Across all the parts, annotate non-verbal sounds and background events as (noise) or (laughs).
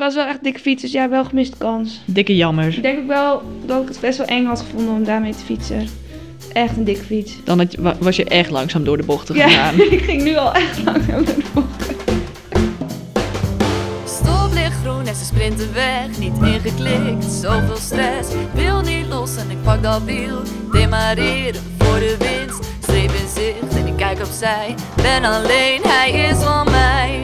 was wel echt dikke fiets, dus ja, wel gemiste kans. Dikke jammer. Ik denk ook wel dat ik het best wel eng had gevonden om daarmee te fietsen. Echt een dikke fiets. Dan had je- was je echt langzaam door de bochten Ja, gegaan. (laughs) ik ging nu al echt langzaam door de bocht. Stoplicht groen en ze sprinten weg, niet ingeklikt, zoveel stress. Wil niet los en ik pak dat wiel, demareren voor de winst. Streep in zicht en ik kijk opzij, ben alleen, hij is van mij.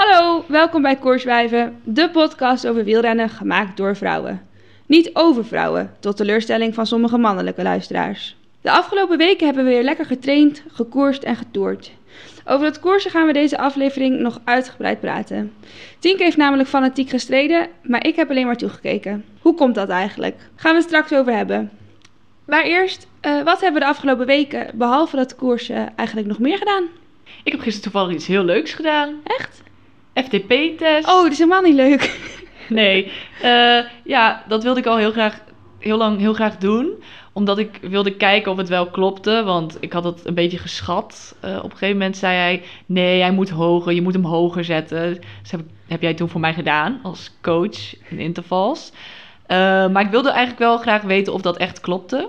Hallo, welkom bij Koerswijven, de podcast over wielrennen gemaakt door vrouwen. Niet over vrouwen, tot teleurstelling van sommige mannelijke luisteraars. De afgelopen weken hebben we weer lekker getraind, gekoerst en getoerd. Over het koersen gaan we deze aflevering nog uitgebreid praten. Tienke heeft namelijk fanatiek gestreden, maar ik heb alleen maar toegekeken. Hoe komt dat eigenlijk? Gaan we het straks over hebben. Maar eerst, eh, wat hebben we de afgelopen weken, behalve dat koersen, eigenlijk nog meer gedaan? Ik heb gisteren toevallig iets heel leuks gedaan. Echt? FTP-test. Oh, dat is helemaal niet leuk. (laughs) Nee, eh, ja, dat wilde ik al heel graag, heel lang heel graag doen. Omdat ik wilde kijken of het wel klopte. Want ik had het een beetje geschat. Eh, op een gegeven moment zei hij: Nee, hij moet hoger. Je moet hem hoger zetten. Dus heb, heb jij toen voor mij gedaan als coach in intervals. Eh, maar ik wilde eigenlijk wel graag weten of dat echt klopte.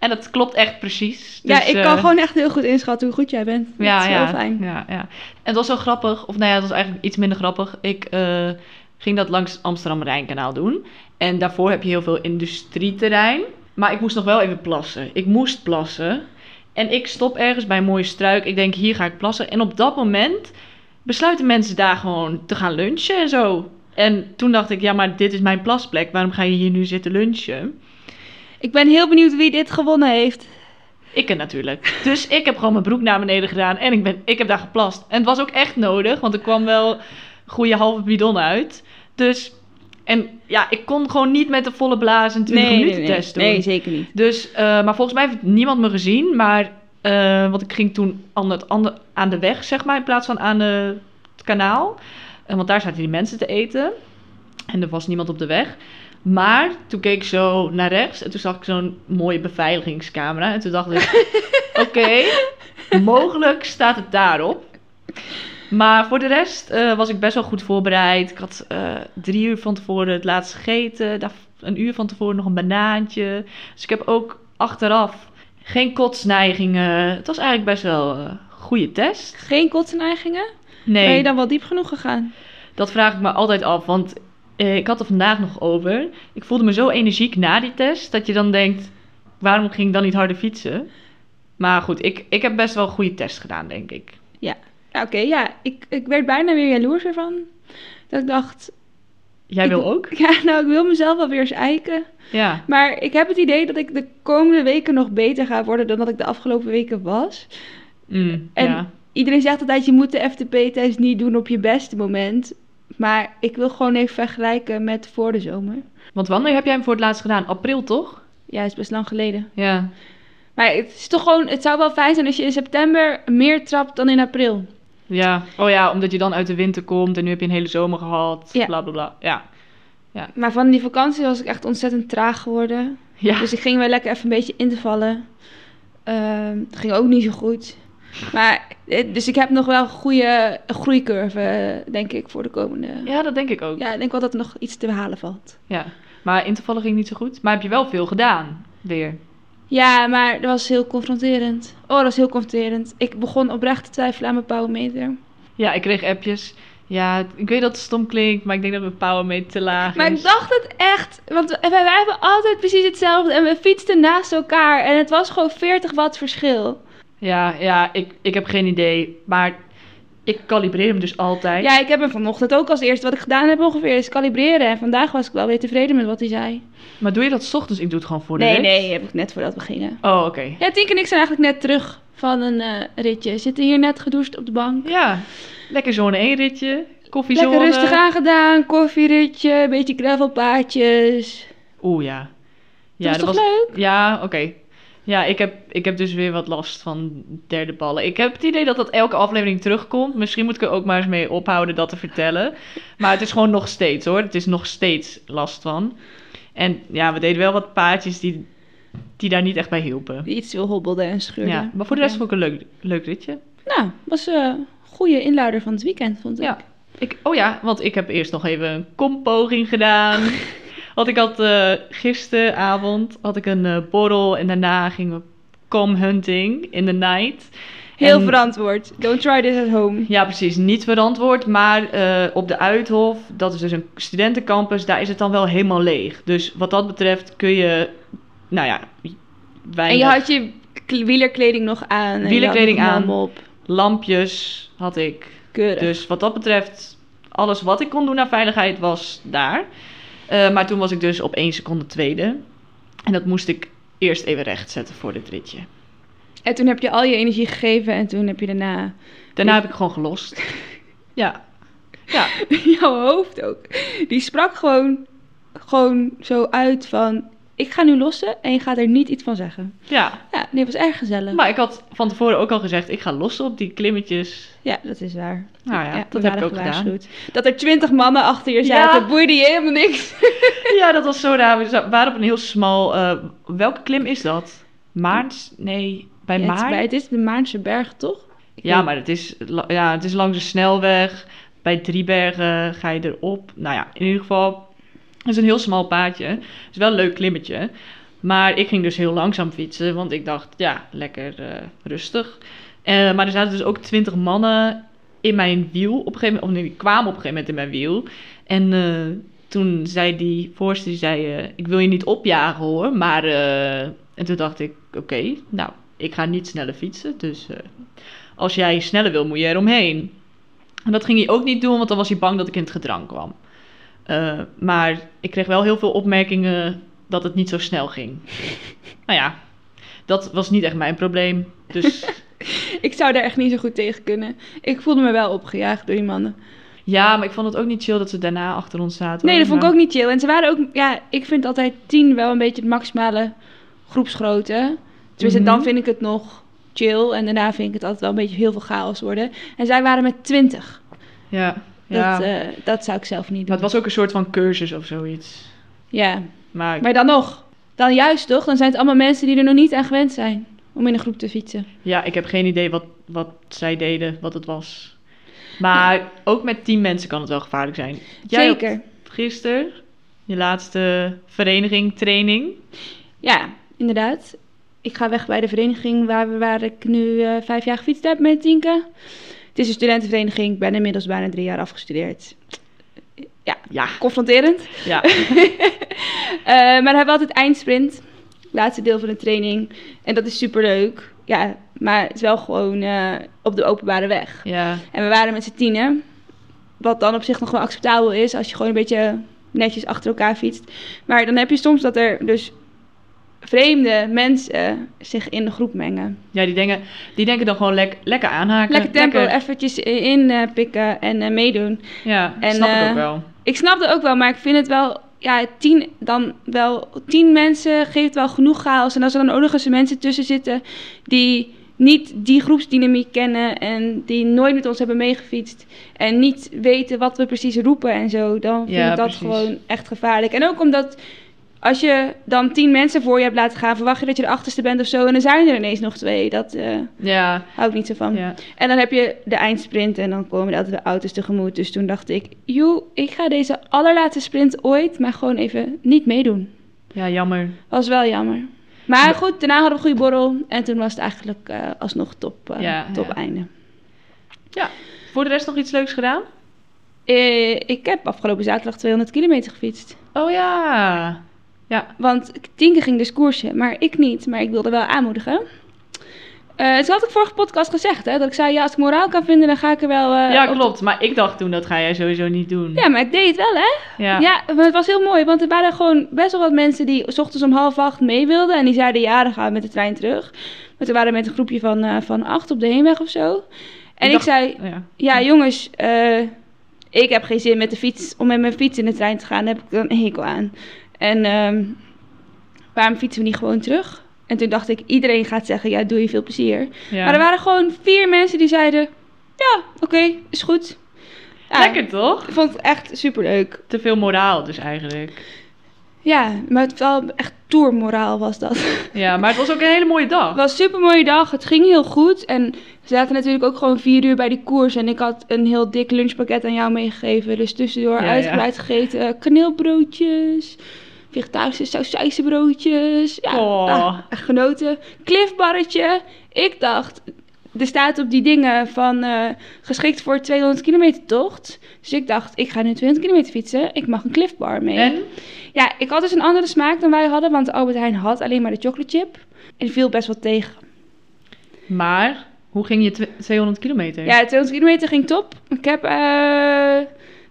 En dat klopt echt precies. Ja, Dus, ik kan eh, gewoon echt heel goed inschatten hoe goed jij bent. Dat ja, is heel ja, fijn. Ja, ja. En het was zo grappig. Of nou ja, het was eigenlijk iets minder grappig. Ik eh, ging dat langs Amsterdam-Rijnkanaal doen. En daarvoor heb je heel veel industrieterrein. Maar ik moest nog wel even plassen. Ik moest plassen. En ik stop ergens bij een mooie struik. Ik denk, hier ga ik plassen. En op dat moment besluiten mensen daar gewoon te gaan lunchen en zo. En toen dacht ik, ja, maar dit is mijn plasplek. Waarom ga je hier nu zitten lunchen? Ik ben heel benieuwd wie dit gewonnen heeft. Ik natuurlijk. Dus ik heb gewoon mijn broek naar beneden gedaan en ik, ben, ik heb daar geplast. En het was ook echt nodig, want er kwam wel een goede halve bidon uit. Dus, en ja, ik kon gewoon niet met de volle blaas een 20 minuten test doen. nee, zeker niet. Dus, eh, maar volgens mij heeft niemand me gezien. Maar, eh, want ik ging toen aan, het aan de weg, zeg maar, in plaats van aan het kanaal. Eh, want daar zaten die mensen te eten. En er was niemand op de weg. Maar toen keek ik zo naar rechts en toen zag ik zo'n mooie beveiligingscamera. En toen dacht ik, (laughs) oké, mogelijk staat het daarop. Maar voor de rest eh, was ik best wel goed voorbereid. Ik had eh, drie uur van tevoren het laatst gegeten. Daar een uur van tevoren nog een banaantje. Dus ik heb ook achteraf geen kotsneigingen. Het was eigenlijk best wel een goede test. Geen kotsenneigingen? Nee, Ben je dan wel diep genoeg gegaan? dat vraag ik me altijd af. Want eh, ik had er vandaag nog over. Ik voelde me zo energiek na die test. Dat je dan denkt, waarom ging ik dan niet harder fietsen? Maar goed, ik, ik heb best wel een goede test gedaan, denk ik. Ja, Oké, ja. Ik, ik werd bijna weer jaloers ervan. Dat ik dacht, Jij Ik- wil ook? (laughs) ja, nou, ik wil mezelf wel weer eens eiken. Ja. Maar ik heb het idee dat ik de komende weken nog beter ga worden dan dat ik de afgelopen weken was. Mm, En- ja. Iedereen zegt altijd, je moet de FTP-test niet doen op je beste moment. Maar ik wil gewoon even vergelijken met voor de zomer. Want wanneer heb jij hem voor het laatst gedaan? April, toch? Ja, is best lang geleden. Ja. Maar het is toch gewoon, het zou wel fijn zijn als je in september meer trapt dan in april. Ja. Oh ja, omdat je dan uit de winter komt en nu heb je een hele zomer gehad. Ja. Bla bla bla. Ja. Maar van die vakantie was ik echt ontzettend traag geworden. Ja. Dus ik ging wel lekker even een beetje in te vallen. Ehm, het ging ook niet zo goed. Maar, eh, dus ik heb nog wel een goede groeicurve, eh, denk ik, voor de komende... ja, dat denk ik ook. Ja, ik denk wel dat er nog iets te behalen valt. Ja. Maar intervallen ging niet zo goed. Maar heb je wel veel gedaan? Weer. Ja, maar dat was heel confronterend. Oh, dat was heel confronterend. Ik begon oprecht te twijfelen aan mijn powermeter. Ja, ik kreeg appjes. Ja, ik weet dat het stom klinkt, maar ik denk dat mijn powermeter te laag Maar is. ik dacht het echt, want wij, wij hebben altijd precies hetzelfde. En we fietsten naast elkaar en het was gewoon 40 watt verschil. Ja, ja ik, ik heb geen idee. Maar ik kalibreer hem dus altijd. Ja, ik heb hem vanochtend ook als eerste wat ik gedaan heb ongeveer is kalibreren. En vandaag was ik wel weer tevreden met wat hij zei. Maar doe je dat 's ochtends? Ik doe het gewoon voor de Nee, rit. nee, heb ik net voordat we gingen. Oh, oké. Ja, Tienke en ik zijn eigenlijk net terug van een eh, ritje. Zitten hier net gedoucht op de bank. Ja, lekker zone 1 ritje. Koffiezone. Lekker rustig aangedaan, koffieritje, een beetje gravelpaadjes. Oeh, ja. Dat was toch leuk? Ja, oké. Ja, ik heb, ik heb dus weer wat last van derde ballen. Ik heb het idee dat dat elke aflevering terugkomt. Misschien moet ik er ook maar eens mee ophouden dat te vertellen. Maar het is gewoon nog steeds hoor. Het is nog steeds last van. En ja, we deden wel wat paadjes die, die daar niet echt bij hielpen. Die iets veel hobbelde en scheurde. Ja, maar voor de rest vond ik een leuk, leuk ritje. Nou, was een goede inluider van het weekend, vond ik. Ja. Ik, oh ja, want ik heb eerst nog even een kompoging gedaan. (laughs) Want ik had eh, gisteravond had ik een eh, borrel en daarna gingen we com hunting in the night. Heel En- verantwoord. Don't try this at home. Ja, precies. Niet verantwoord, maar eh, op de Uithof, dat is dus een studentencampus, daar is het dan wel helemaal leeg. Dus wat dat betreft kun je, nou ja, En je had je kl- wielerkleding nog aan. Wielerkleding aan. op. lampjes had ik. Keurig. Dus wat dat betreft, alles wat ik kon doen aan veiligheid was daar. Eh, maar toen was ik dus op één seconde tweede. En dat moest ik eerst even rechtzetten voor dit ritje. En toen heb je al je energie gegeven en toen heb je daarna Daarna heb ik gewoon gelost. (laughs) Ja. Ja, (laughs) jouw hoofd ook. Die sprak gewoon, gewoon zo uit van... Ik ga nu lossen en je gaat er niet iets van zeggen. ja. Ja, nee, was erg gezellig. Maar ik had van tevoren ook al gezegd, ik ga lossen op die klimmetjes. Ja, dat is waar. Nou ja, dat heb ik ook gedaan. Dat er twintig mannen achter je Ja. zaten, boeide je helemaal niks. (laughs) Ja, dat was zo raar. We waren op een heel smal... eh, welke klim is dat? Maarns? Nee, bij Ja, het, bij, het is de Maarnse berg, toch? Ik Ja, weet- maar het is, ja, het is langs de snelweg. Bij Driebergen ga je erop. Nou ja, in ieder geval... Het is een heel smal paadje. Het is wel een leuk klimmetje. Maar ik ging dus heel langzaam fietsen. Want ik dacht, ja, lekker eh, rustig. Eh, maar er zaten dus ook twintig mannen in mijn wiel. Op een gegeven moment, of nee, die kwamen op een gegeven moment in mijn wiel. En eh, toen zei die voorste, die zei... ik wil je niet opjagen hoor, maar... en toen dacht ik, oké, nou, ik ga niet sneller fietsen. Dus als jij sneller wil, moet je eromheen. En dat ging hij ook niet doen, want dan was hij bang dat ik in het gedrang kwam. Eh, maar ik kreeg wel heel veel opmerkingen dat het niet zo snel ging. (laughs) nou ja, dat was niet echt mijn probleem. Dus (laughs) Ik zou daar echt niet zo goed tegen kunnen. Ik voelde me wel opgejaagd door die mannen. ja, maar ik vond het ook niet chill dat ze daarna achter ons zaten. Nee, dat vond ik ook niet chill. En ze waren ook, ja, ik vind altijd tien wel een beetje het maximale groepsgrootte. Tenminste, Mhm. dan vind ik het nog chill. En daarna vind ik het altijd wel een beetje heel veel chaos worden. En zij waren met twintig. Ja, ja. Dat, eh, dat zou ik zelf niet doen. het was ook een soort van cursus of zoiets. Ja, Maar, maar dan nog. Dan juist toch? Dan zijn het allemaal mensen die er nog niet aan gewend zijn. Om in een groep te fietsen. ja, ik heb geen idee wat, wat zij deden, wat het was. Maar ook met tien mensen kan het wel gevaarlijk zijn. Jij Zeker. gisteren je laatste vereniging, training. Ja, inderdaad. Ik ga weg bij de vereniging waar, waar ik nu eh, vijf jaar gefietst heb met Tienke. Is een studentenvereniging. Ik ben inmiddels bijna drie jaar afgestudeerd. Ja, Ja, confronterend. ja. (laughs) Eh, maar dan hebben we altijd eindsprint. Laatste deel van de training. En dat is superleuk. Ja, maar het is wel gewoon eh, op de openbare weg. ja. En we waren met z'n tienen. Wat dan op zich nog wel acceptabel is als je gewoon een beetje netjes achter elkaar fietst. Maar dan heb je soms dat er dus vreemde mensen zich in de groep mengen. Ja, die denken, die denken dan gewoon lek, lekker aanhaken. Lekker tempo, eventjes inpikken en eh, meedoen. Ja, En, snap ik eh, ook wel. Ik snap het ook wel, maar ik vind het wel... Ja, tien, dan wel, tien mensen geeft wel genoeg chaos. En als er dan ook nog eens mensen tussen zitten die niet die groepsdynamiek kennen en die nooit met ons hebben meegefietst en niet weten wat we precies roepen en zo, dan vind Ja, ik dat precies. gewoon echt gevaarlijk. En ook omdat als je dan tien mensen voor je hebt laten gaan, verwacht je dat je de achterste bent of zo en dan zijn er ineens nog twee. Dat eh Ja, hou ik niet zo van. ja. En dan heb je de eindsprint en dan komen er altijd de auto's tegemoet. Dus toen dacht ik, joe, ik ga deze allerlaatste sprint ooit maar gewoon even niet meedoen. ja, jammer. Was wel jammer. Maar goed, daarna hadden we een goede borrel. En toen was het eigenlijk eh, alsnog top, eh, Ja, top ja. einde. Voor de rest nog iets leuks gedaan? Ik heb afgelopen zaterdag 200 kilometer gefietst. Oh ja. Ja, Want Tienke ging dus koersen, maar ik niet. Maar ik wilde wel aanmoedigen. Eh dat had ik vorige podcast gezegd, hè. Dat ik zei, ja, als ik moraal kan vinden, dan ga ik er wel... eh, ja de- klopt. Maar ik dacht toen, dat ga jij sowieso niet doen. Ja, maar ik deed het wel, hè. Ja. Ja, maar het was heel mooi, want er waren gewoon best wel wat mensen die s ochtends om half acht mee wilden. En die zeiden, ja, dan gaan we met de trein terug. Maar toen waren we met een groepje van, eh, van acht op de heenweg of zo. En ik, dacht- zei, Ja. ja jongens, ik heb geen zin met de fiets, om met mijn fiets in de trein te gaan. Daar heb ik dan een hekel aan. En ehm, waarom fietsen we niet gewoon terug? En toen dacht ik, iedereen gaat zeggen, ja, doe je veel plezier. Ja. Maar er waren gewoon vier mensen die zeiden, ja, oké, is goed. Ja, Lekker toch? Ik vond het echt superleuk. Te veel moraal dus eigenlijk. Ja, maar het wel echt tourmoraal was dat. Ja, maar het was ook een hele mooie dag. Het was een super mooie dag. Het ging heel goed. En we zaten natuurlijk ook gewoon vier uur bij die koers. En ik had een heel dik lunchpakket aan jou meegegeven. Dus tussendoor Ja, ja. uitgebreid gegeten. Kaneelbroodjes. Vegetarische sausijzenbroodjes. Ja, Oh. ah, genoten. Cliffbarretje. Ik dacht, er staat op die dingen van eh, geschikt voor 200 kilometer tocht. Dus ik dacht, ik ga nu 200 kilometer fietsen. Ik mag een cliffbar mee. En? Ja, ik had dus een andere smaak dan wij hadden, want Albert Heijn had alleen maar de chocolate chip. En die viel best wel tegen. Maar, hoe ging je tw- 200 kilometer? Ja, 200 kilometer ging top. Ik heb eh,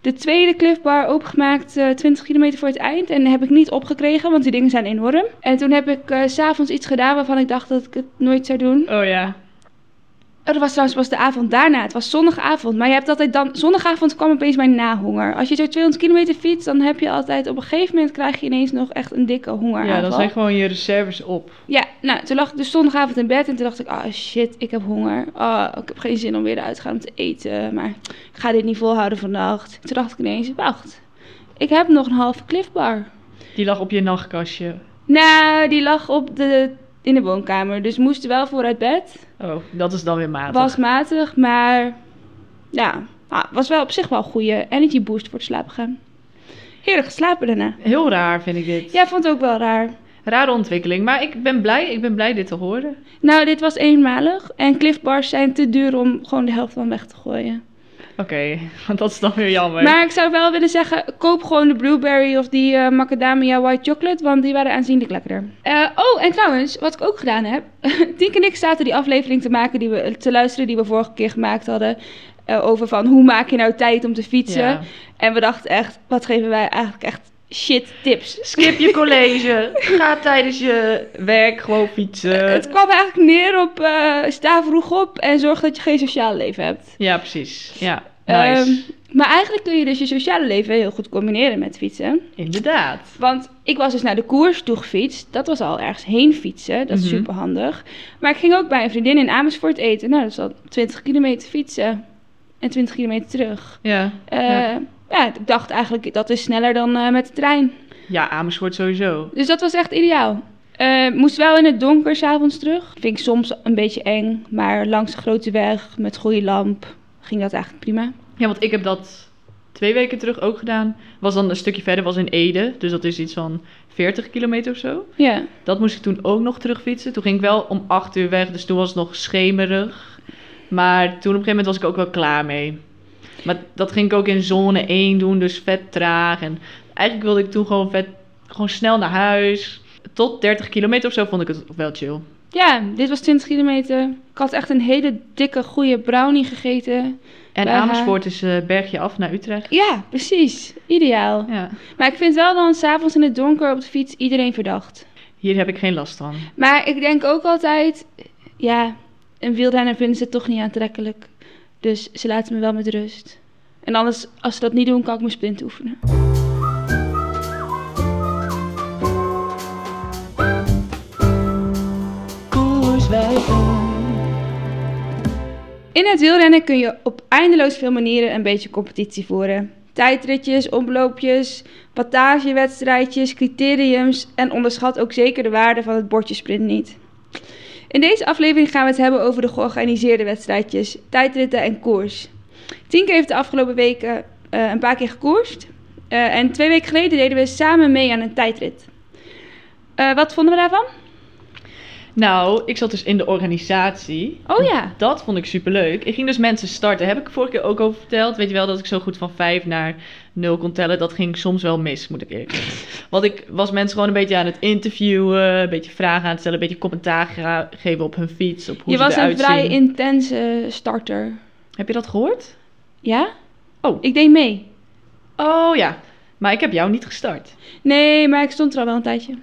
de tweede cliffbar opengemaakt, eh 20 kilometer voor het eind. En heb ik niet opgekregen, want die dingen zijn enorm. En toen heb ik eh, s s'avonds iets gedaan waarvan ik dacht dat ik het nooit zou doen. Oh ja. Oh, dat was trouwens pas de avond daarna. Het was zondagavond. Maar je hebt altijd dan... Zondagavond kwam opeens mijn nahonger. Als je zo 200 kilometer fietst, dan heb je altijd... Op een gegeven moment krijg je ineens nog echt een dikke honger. Ja, dan zijn gewoon je reserves op. Ja, nou, toen lag ik dus zondagavond in bed en toen dacht ik, ah shit, ik heb honger. Oh, ik heb geen zin om weer eruit te gaan om te eten, maar ik ga dit niet volhouden vannacht. Toen dacht ik ineens, wacht, ik heb nog een halve cliffbar. Die lag op je nachtkastje. Nou, die lag op de, in de woonkamer, dus moest wel voor uit bed. Oh, dat is dan weer matig. Was matig, maar ja, ah, was wel op zich wel een goede energy boost voor het slapen gaan. Heerlijk geslapen daarna. Heel raar vind ik dit. Ja, vond het ook wel raar. Rare ontwikkeling. Maar ik ben blij, ik ben blij dit te horen. Nou, dit was eenmalig en cliffbars zijn te duur om gewoon de helft van weg te gooien. Oké, want (laughs) dat is dan weer jammer. Maar ik zou wel willen zeggen, koop gewoon de blueberry of die eh, macadamia white chocolate, want die waren aanzienlijk lekkerder. Eh, oh, en trouwens, wat ik ook gedaan heb. (laughs) Tien en ik zaten die aflevering te maken, die we, te luisteren die we vorige keer gemaakt hadden. eh, over van, hoe maak je nou tijd om te fietsen? Ja. En we dachten echt, wat geven wij eigenlijk echt shit tips. Skip je college. Ga tijdens je werk gewoon fietsen. Het kwam eigenlijk neer op, eh, sta vroeg op en zorg dat je geen sociaal leven hebt. Ja, precies. Ja, nice. Ehm, maar eigenlijk kun je dus je sociale leven heel goed combineren met fietsen. Inderdaad. Want ik was dus naar de koers toe gefietst. Dat was al ergens heen fietsen. Dat is Mhm. super handig. Maar ik ging ook bij een vriendin in Amersfoort eten. Nou, dat is al 20 kilometer fietsen. En 20 kilometer terug. Ja. Eh, Ja. Ja. ik dacht eigenlijk dat is sneller dan eh, met de trein. ja, Amersfoort sowieso. Dus dat was echt ideaal. Eh, moest wel in het donker s'avonds terug. Vind ik soms een beetje eng. Maar langs de grote weg met goede lamp ging dat eigenlijk prima. Ja, want ik heb dat twee weken terug ook gedaan. Was dan een stukje verder, was in Ede. Dus dat is iets van 40 kilometer of zo. Ja, Dat moest ik toen ook nog terugfietsen. Toen ging ik wel om 8 uur weg, dus toen was het nog schemerig. Maar toen op een gegeven moment was ik ook wel klaar mee. Maar dat ging ik ook in zone 1 doen, dus vet traag. En eigenlijk wilde ik toen gewoon vet, gewoon snel naar huis. Tot 30 kilometer of zo vond ik het wel chill. ja dit was 20 kilometer. Ik had echt een hele dikke, goede brownie gegeten. En Bij haar. Amersfoort is eh, bergje af naar Utrecht. Ja, precies. Ideaal. Ja. Maar ik vind wel dan s'avonds in het donker op de fiets iedereen verdacht. Hier heb ik geen last van. Maar ik denk ook altijd, ja, een wielrenner vinden ze toch niet aantrekkelijk. Dus ze laten me wel met rust. En anders, als ze dat niet doen, kan ik mijn sprint oefenen. In het wielrennen kun je op eindeloos veel manieren een beetje competitie voeren. Tijdritjes, omloopjes, wattagewedstrijdjes, criteriums en onderschat ook zeker de waarde van het bordje sprint niet. In deze aflevering gaan we het hebben over de georganiseerde wedstrijdjes, tijdritten en koers. Tienke heeft de afgelopen weken eh, een paar keer gekoerst. Eh, en twee weken geleden deden we samen mee aan een tijdrit. Eh, wat vonden we daarvan? Nou, ik zat dus in de organisatie. Oh ja. Dat vond ik superleuk. Ik ging dus mensen starten. Heb ik vorige keer ook over verteld. Weet je wel dat ik zo goed van 5 naar 0 kon tellen. Dat ging soms wel mis, moet ik eerlijk zeggen. Want ik was mensen gewoon een beetje aan het interviewen. Een beetje vragen aan het stellen. Een beetje commentaar geven op hun fiets. Op hoe Je ze was een vrij zien. intense starter. Heb je dat gehoord? Ja? Oh. Ik deed mee. Oh ja. Maar ik heb jou niet gestart. Nee, maar ik stond er al wel een tijdje.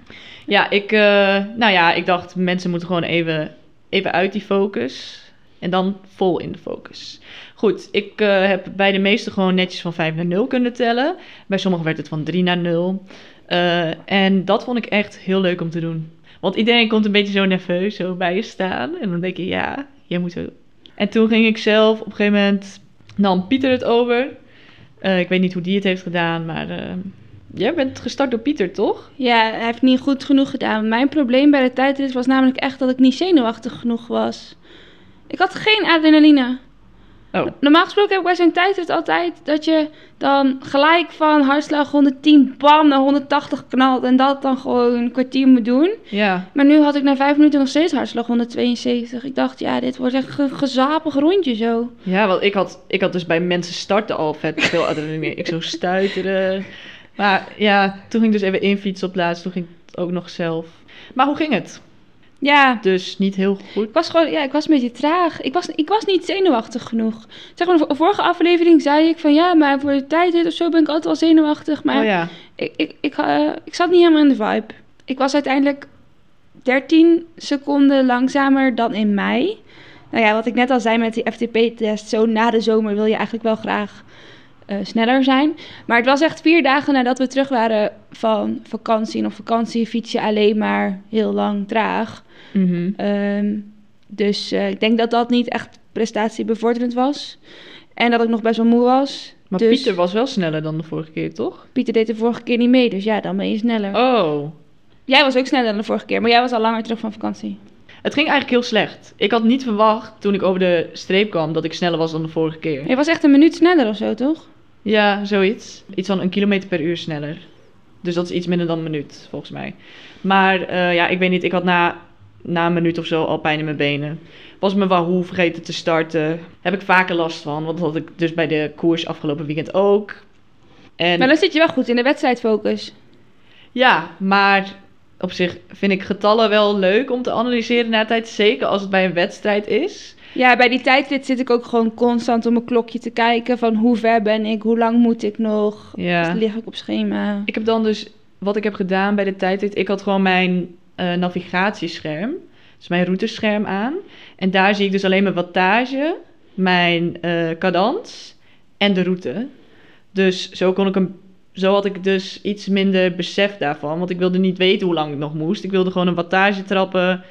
Ja, ik, eh, nou ja, ik dacht mensen moeten gewoon even, even uit die focus. En dan vol in de focus. Goed, ik eh, heb bij de meeste gewoon netjes van 5 naar 0 kunnen tellen. Bij sommigen werd het van 3 naar 0. Eh, en dat vond ik echt heel leuk om te doen. Want iedereen komt een beetje zo nerveus zo bij je staan. En dan denk je, ja, jij moet zo. En toen ging ik zelf op een gegeven moment, nam Pieter het over. Eh, ik weet niet hoe die het heeft gedaan, maar eh, Jij bent gestart door Pieter, toch? Ja, hij heeft niet goed genoeg gedaan. Mijn probleem bij de tijdrit was namelijk echt dat ik niet zenuwachtig genoeg was. Ik had geen adrenaline. Oh. Normaal gesproken heb ik bij zo'n tijdrit altijd dat je dan gelijk van hartslag 110 bam naar 180 knalt en dat dan gewoon een kwartier moet doen. Ja. Maar nu had ik na vijf minuten nog steeds hartslag 172. Ik dacht, ja, dit wordt echt een gezapig rondje zo. Ja, want ik had, ik had dus bij mensen starten al vet veel adrenaline. ik zo stuiteren. Maar ja, toen ging ik dus even infietsen op laatst. Toen ging het ook nog zelf. Maar hoe ging het? Ja, Dus niet heel goed. ik was gewoon, ja, ik was een beetje traag. Ik was, ik was niet zenuwachtig genoeg. Zeg maar, de vorige aflevering zei ik van, ja, maar voor de tijdrit of zo ben ik altijd wel zenuwachtig. Maar oh ja. ik, ik, ik, eh, ik zat niet helemaal in de vibe. Ik was uiteindelijk 13 seconden langzamer dan in mei. Nou ja, wat ik net al zei met die FTP-test, zo na de zomer wil je eigenlijk wel graag eh, sneller zijn. Maar het was echt vier dagen nadat we terug waren van vakantie. En op vakantie fiets je alleen maar heel lang traag. Mhm. Ehm, dus eh, ik denk dat dat niet echt prestatiebevorderend was. En dat ik nog best wel moe was. Maar Dus- Pieter was wel sneller dan de vorige keer, toch? Pieter deed de vorige keer niet mee, dus ja, dan ben je sneller. Oh. Jij was ook sneller dan de vorige keer, maar jij was al langer terug van vakantie. Het ging eigenlijk heel slecht. Ik had niet verwacht toen ik over de streep kwam dat ik sneller was dan de vorige keer. Je was echt een minuut sneller of zo, toch? Ja, zoiets. Iets van een kilometer per uur sneller. Dus dat is iets minder dan een minuut, volgens mij. Maar eh, ja, ik weet niet. Ik had na, na een minuut of zo al pijn in mijn benen. Was mijn Wahoo vergeten te starten. Heb ik vaker last van. Want dat had ik dus bij de koers afgelopen weekend ook. En Maar dan zit je wel goed in de wedstrijdfocus. ja, maar op zich vind ik getallen wel leuk om te analyseren na tijd. Zeker als het bij een wedstrijd is. Ja, bij die tijdrit zit ik ook gewoon constant op mijn klokje te kijken van hoe ver ben ik, hoe lang moet ik nog. Ja. Dus lig ik op schema. Ik heb dan dus, wat ik heb gedaan bij de tijdrit, ik had gewoon mijn eh, navigatiescherm, dus mijn routescherm aan. En daar zie ik dus alleen mijn wattage, mijn eh cadans en de route. Dus zo kon ik hem, zo had ik dus iets minder besef daarvan, want ik wilde niet weten hoe lang ik nog moest. Ik wilde gewoon een wattage trappen,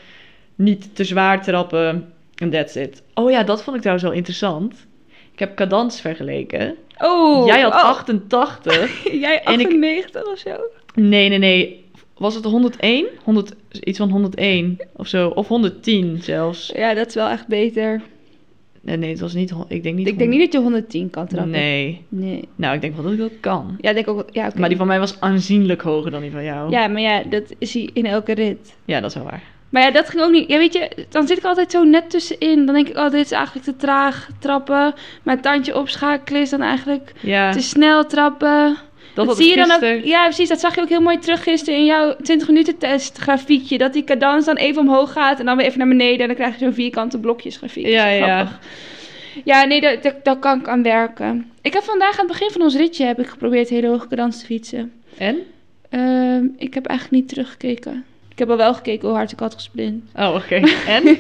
niet te zwaar trappen en that's it. Oh ja, dat vond ik trouwens wel interessant. Ik heb cadans vergeleken. Oh, Jij had oh. 88. (laughs) Jij En ik- 98 of zo? Nee, nee, nee. Was het 101? 100, iets van 101 of zo. Of 110 zelfs. Ja, dat is wel echt beter. Nee, nee, het was niet... Ik denk niet... Ik denk niet dat je 110 kan trappen. Nee. Nee. Nou, ik denk wel dat ik dat kan. Ja, denk ook. Ja. Maar die van mij was aanzienlijk hoger dan die van jou. Ja, maar ja, dat is hij in elke rit. Ja, dat is wel waar. Maar ja, dat ging ook niet. Ja, weet je, dan zit ik altijd zo net tussenin. Dan denk ik, oh, dit is eigenlijk te traag trappen. Mijn tandje opschakelen is dan eigenlijk Ja, te snel trappen. Dat zie je dan ook. Ja, precies. Dat zag je ook heel mooi terug gisteren in jouw 20 minuten test grafiekje. Dat die cadans dan even omhoog gaat en dan weer even naar beneden. En dan krijg je zo'n vierkante blokjes grafiek. Ja, Dat ja. grappig. Ja, nee, daar, daar, daar kan ik aan werken. Ik heb vandaag aan het begin van ons ritje heb ik geprobeerd hele hoge cadans te fietsen. En? Ehm, ik heb eigenlijk niet teruggekeken. Ik heb al wel gekeken hoe hard ik had gesprint. Oh, oké. (laughs) En?